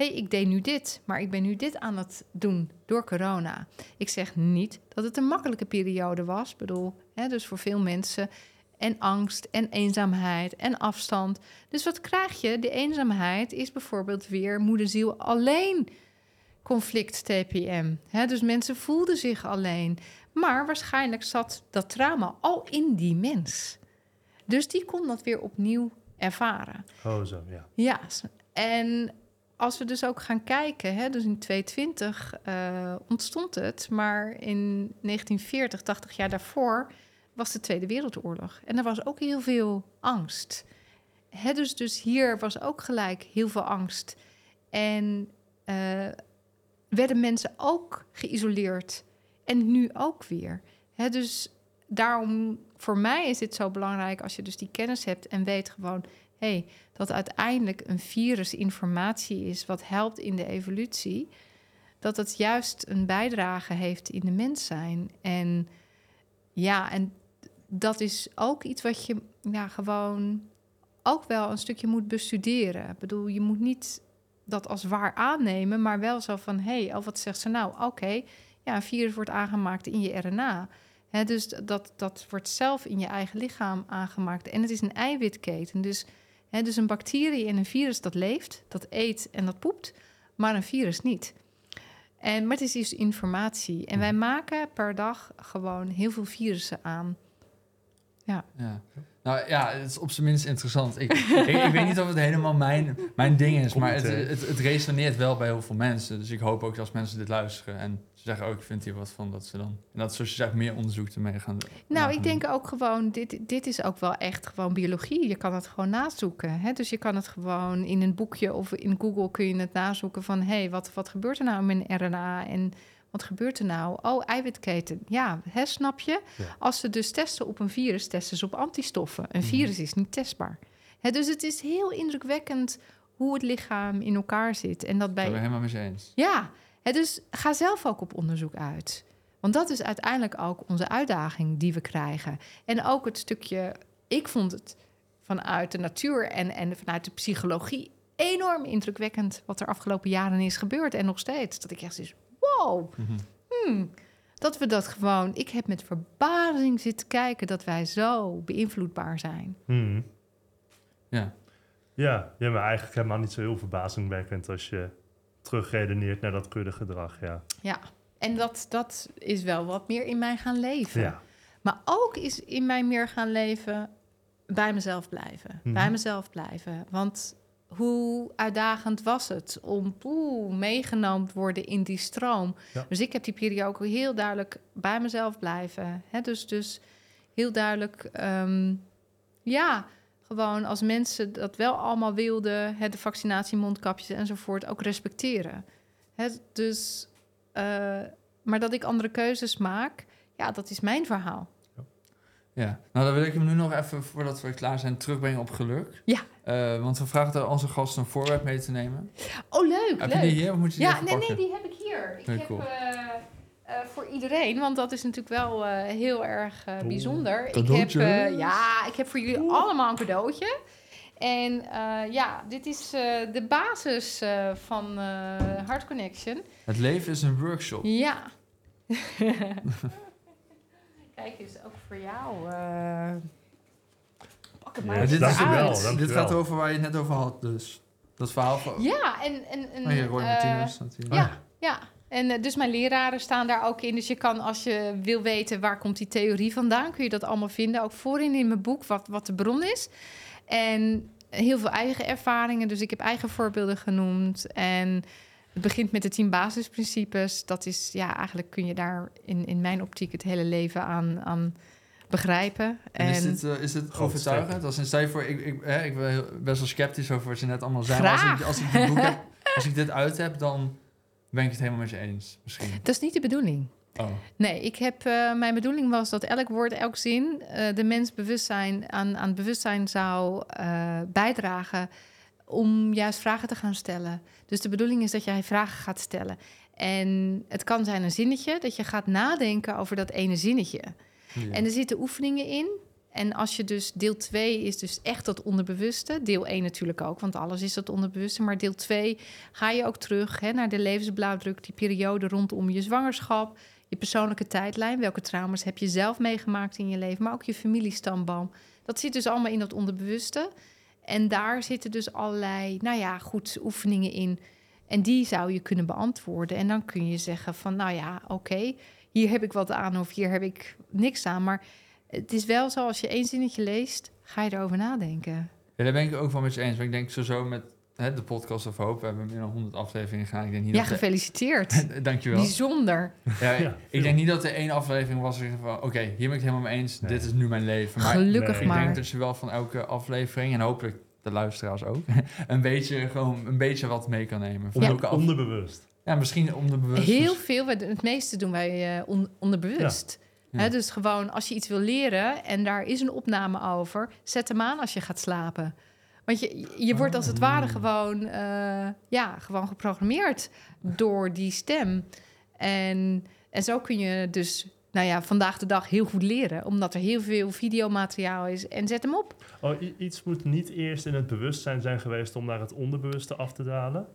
hé, hey, ik deed nu dit, maar ik ben nu dit aan het doen door corona. Ik zeg niet dat het een makkelijke periode was. Ik bedoel, hè, dus voor veel mensen en angst en eenzaamheid en afstand. Dus wat krijg je? De eenzaamheid is bijvoorbeeld weer moederziel alleen conflict TPM. Hè, dus mensen voelden zich alleen. Maar waarschijnlijk zat dat trauma al in die mens. Dus die kon dat weer opnieuw ervaren. Oh, zo, ja. Ja, en als we dus ook gaan kijken, hè, dus in 220 eh, ontstond het, maar in 1940, 80 jaar daarvoor, was de Tweede Wereldoorlog. En er was ook heel veel angst. Hè, dus, dus hier was ook gelijk heel veel angst. En eh, werden mensen ook geïsoleerd. En nu ook weer. Hè, dus daarom, voor mij is dit zo belangrijk als je dus die kennis hebt en weet gewoon, hey, dat uiteindelijk een virus informatie is wat helpt in de evolutie, dat het juist een bijdrage heeft in de mens zijn. En ja, en dat is ook iets wat je ja, gewoon ook wel een stukje moet bestuderen. Ik bedoel, je moet niet dat als waar aannemen, maar wel zo van, hé, hey, oh, wat zegt ze nou? Oké, ja, een virus wordt aangemaakt in je RNA. Dus dat, dat wordt zelf in je eigen lichaam aangemaakt. En het is een eiwitketen. Dus, dus een bacterie en een virus dat leeft, dat eet en dat poept, maar een virus niet. En, maar het is dus informatie. En wij maken per dag gewoon heel veel virussen aan. Ja. Nou ja, het is op zijn minst interessant. Ik, ik, ik weet niet of het helemaal mijn, mijn ding is, maar het, het, het resoneert wel bij heel veel mensen. Dus ik hoop ook dat als mensen dit luisteren en ze zeggen ook, ik vind hier wat van, dat ze dan... En dat zoals je zegt, meer onderzoek ermee gaan Nou, gaan ik denk ook gewoon, dit, dit is ook wel echt gewoon biologie. Je kan het gewoon nazoeken. Hè? Dus je kan het gewoon in een boekje of in Google kun je het nazoeken van... hé, hey, wat, wat gebeurt er nou in mijn RNA en wat gebeurt er nou? Oh, eiwitketen. Ja, hè, snap je? Ja. Als ze dus testen op een virus, testen ze op antistoffen. Een Mhm. virus is niet testbaar. Hè, dus het is heel indrukwekkend hoe het lichaam in elkaar zit. En dat Ik ben het bij helemaal met je eens. ja, hè, dus ga zelf ook op onderzoek uit. Want dat is uiteindelijk ook onze uitdaging die we krijgen. En ook het stukje, ik vond het vanuit de natuur en, en vanuit de psychologie enorm indrukwekkend wat er afgelopen jaren is gebeurd en nog steeds. Dat ik echt zoiets, wow, Mhm. hmm, dat we dat gewoon. Ik heb met verbazing zitten kijken dat wij zo beïnvloedbaar zijn. Mhm. Ja. Ja, ja, maar eigenlijk helemaal niet zo heel verbazingwekkend als je terugredeneert naar dat kuddegedrag, ja. Ja, en dat, dat is wel wat meer in mij gaan leven. Ja, Maar ook is in mij meer gaan leven bij mezelf blijven. Mhm. Bij mezelf blijven. Want hoe uitdagend was het om meegenomen te worden in die stroom. Ja. Dus ik heb die periode ook heel duidelijk bij mezelf blijven. Hè? Dus, dus heel duidelijk, ehm, ja, gewoon als mensen dat wel allemaal wilden, hè, de vaccinatie, mondkapjes enzovoort, ook respecteren. Hè? Dus, eh, maar dat ik andere keuzes maak, ja, dat is mijn verhaal. Ja, nou dan wil ik hem nu nog even, voordat we klaar zijn, terugbrengen op geluk. Ja. Eh, want we vragen onze gasten een voorwerp mee te nemen. Oh, leuk, Heb leuk. je die hier of moet je die ja, even nee, pakken? nee, die heb ik hier. Ik heb cool. eh, eh, voor iedereen, want dat is natuurlijk wel eh, heel erg eh, bijzonder. Ik heb, eh, ja, ik heb voor jullie allemaal een cadeautje. En eh, ja, dit is eh, de basis eh, van eh Heart Connection. Het leven is een workshop. Ja. Kijk eens, ook voor jou. Pakken. Maar dit, is eruit. dit gaat over waar je het net over had, dus. Dat verhaal van... Ja, en... en, en Oh, hier, Roy eh, Martinez staat hier. ja, ja. En eh, dus mijn leraren staan daar ook in. Dus je kan, als je wil weten waar komt die theorie vandaan, kun je dat allemaal vinden. Ook voorin in mijn boek, wat, wat de bron is. En heel veel eigen ervaringen. Dus ik heb eigen voorbeelden genoemd. En het begint met de tien basisprincipes. Dat is, ja, eigenlijk kun je daar in, in mijn optiek het hele leven aan, aan begrijpen. En is dit, eh, is dit Groot overtuigend? Als een stel je voor, ik, ik, hè, ik ben best wel sceptisch over wat je net allemaal zei. maar Als ik, als ik dit boek heb, als ik dit uit heb, dan ben ik het helemaal met je eens. Misschien. Dat is niet de bedoeling. Oh. Nee, ik heb, eh, mijn bedoeling was dat elk woord, elk zin eh, de mens bewustzijn, aan, aan het bewustzijn zou eh, bijdragen om juist vragen te gaan stellen. Dus de bedoeling is dat jij vragen gaat stellen. En het kan zijn een zinnetje, dat je gaat nadenken over dat ene zinnetje. En er zitten oefeningen in. En als je dus deel 2 is dus echt dat onderbewuste. Deel 1 natuurlijk ook, want alles is dat onderbewuste. Maar deel 2 ga je ook terug hè, naar de levensblauwdruk, die periode rondom je zwangerschap, je persoonlijke tijdlijn. Welke trauma's heb je zelf meegemaakt in je leven, maar ook je familiestamboom. Dat zit dus allemaal in dat onderbewuste. En daar zitten dus allerlei, nou ja, goed, oefeningen in. En die zou je kunnen beantwoorden. En dan kun je zeggen van, nou ja, oké, hier heb ik wat aan of hier heb ik niks aan. Maar het is wel zo, als je één zinnetje leest, ga je erover nadenken. Ja, daar ben ik ook wel met je eens. Want ik denk sowieso met hè, de podcast of Hoop, we hebben meer dan 100 afleveringen gedaan. Ik denk niet Ja, dat de- gefeliciteerd. Dankjewel. Bijzonder. Ja, Ja, ik denk niet dat er één aflevering was van, oké, hier ben ik het helemaal mee eens. Nee. Dit is nu mijn leven. Maar Gelukkig nee, ik maar. denk dat je wel van elke aflevering, en hopelijk de luisteraars ook, een beetje, gewoon een beetje wat mee kan nemen. Van Onder- elke af- onderbewust. Ja, misschien onderbewust. Heel veel, wij doen- het meeste doen wij eh, on- onderbewust. Ja. Dus gewoon als je iets wil leren en daar is een opname over, zet hem aan als je gaat slapen. Want je, je wordt als het ware Oh. gewoon, eh, ja, gewoon geprogrammeerd door die stem. En, en zo kun je dus, nou ja, vandaag de dag heel goed leren, omdat er heel veel videomateriaal is. En zet hem op. Oh, iets moet niet eerst in het bewustzijn zijn geweest om naar het onderbewuste af te dalen.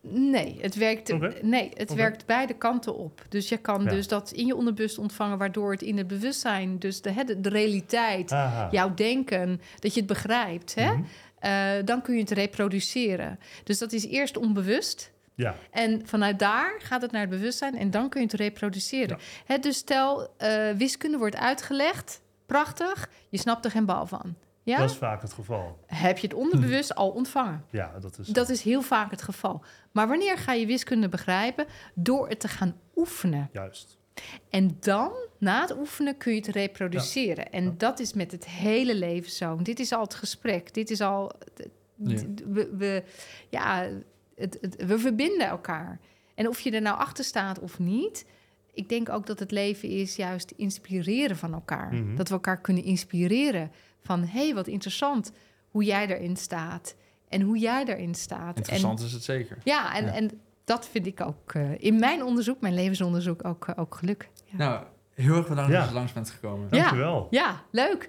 Nee, het werkt, nee, het werkt beide kanten op. Dus je kan Ja. dus dat in je onderbewust ontvangen, waardoor het in het bewustzijn, dus de, hè, de, de realiteit, Aha. jouw denken, dat je het begrijpt, hè? Mhm. Eh, dan kun je het reproduceren. Dus dat is eerst onbewust. Ja, En vanuit daar gaat het naar het bewustzijn en dan kun je het reproduceren. Hè, dus stel, eh, wiskunde wordt uitgelegd, prachtig, je snapt er geen bal van. Ja? dat is vaak het geval. Heb je het onderbewust al ontvangen? Ja, dat is... Dat is heel vaak het geval. Maar wanneer ga je wiskunde begrijpen? Door het te gaan oefenen. Juist. En dan, na het oefenen, kun je het reproduceren. En Ja. dat is met het hele leven zo. Dit is al het gesprek. Dit is al... Ja. We, we, ja, het, het- we verbinden elkaar. En of je er nou achter staat of niet... Ik denk ook dat het leven is juist inspireren van elkaar. Mhm. Dat we elkaar kunnen inspireren. Van, hé, hey, wat interessant hoe jij erin staat. En hoe jij erin staat. Interessant is het zeker. Ja, en, Ja. en dat vind ik ook eh, in mijn onderzoek, mijn levensonderzoek, ook, eh, ook geluk. Ja. Nou, heel erg bedankt Ja. dat je langs bent gekomen. Ja. Dankjewel. ja, leuk.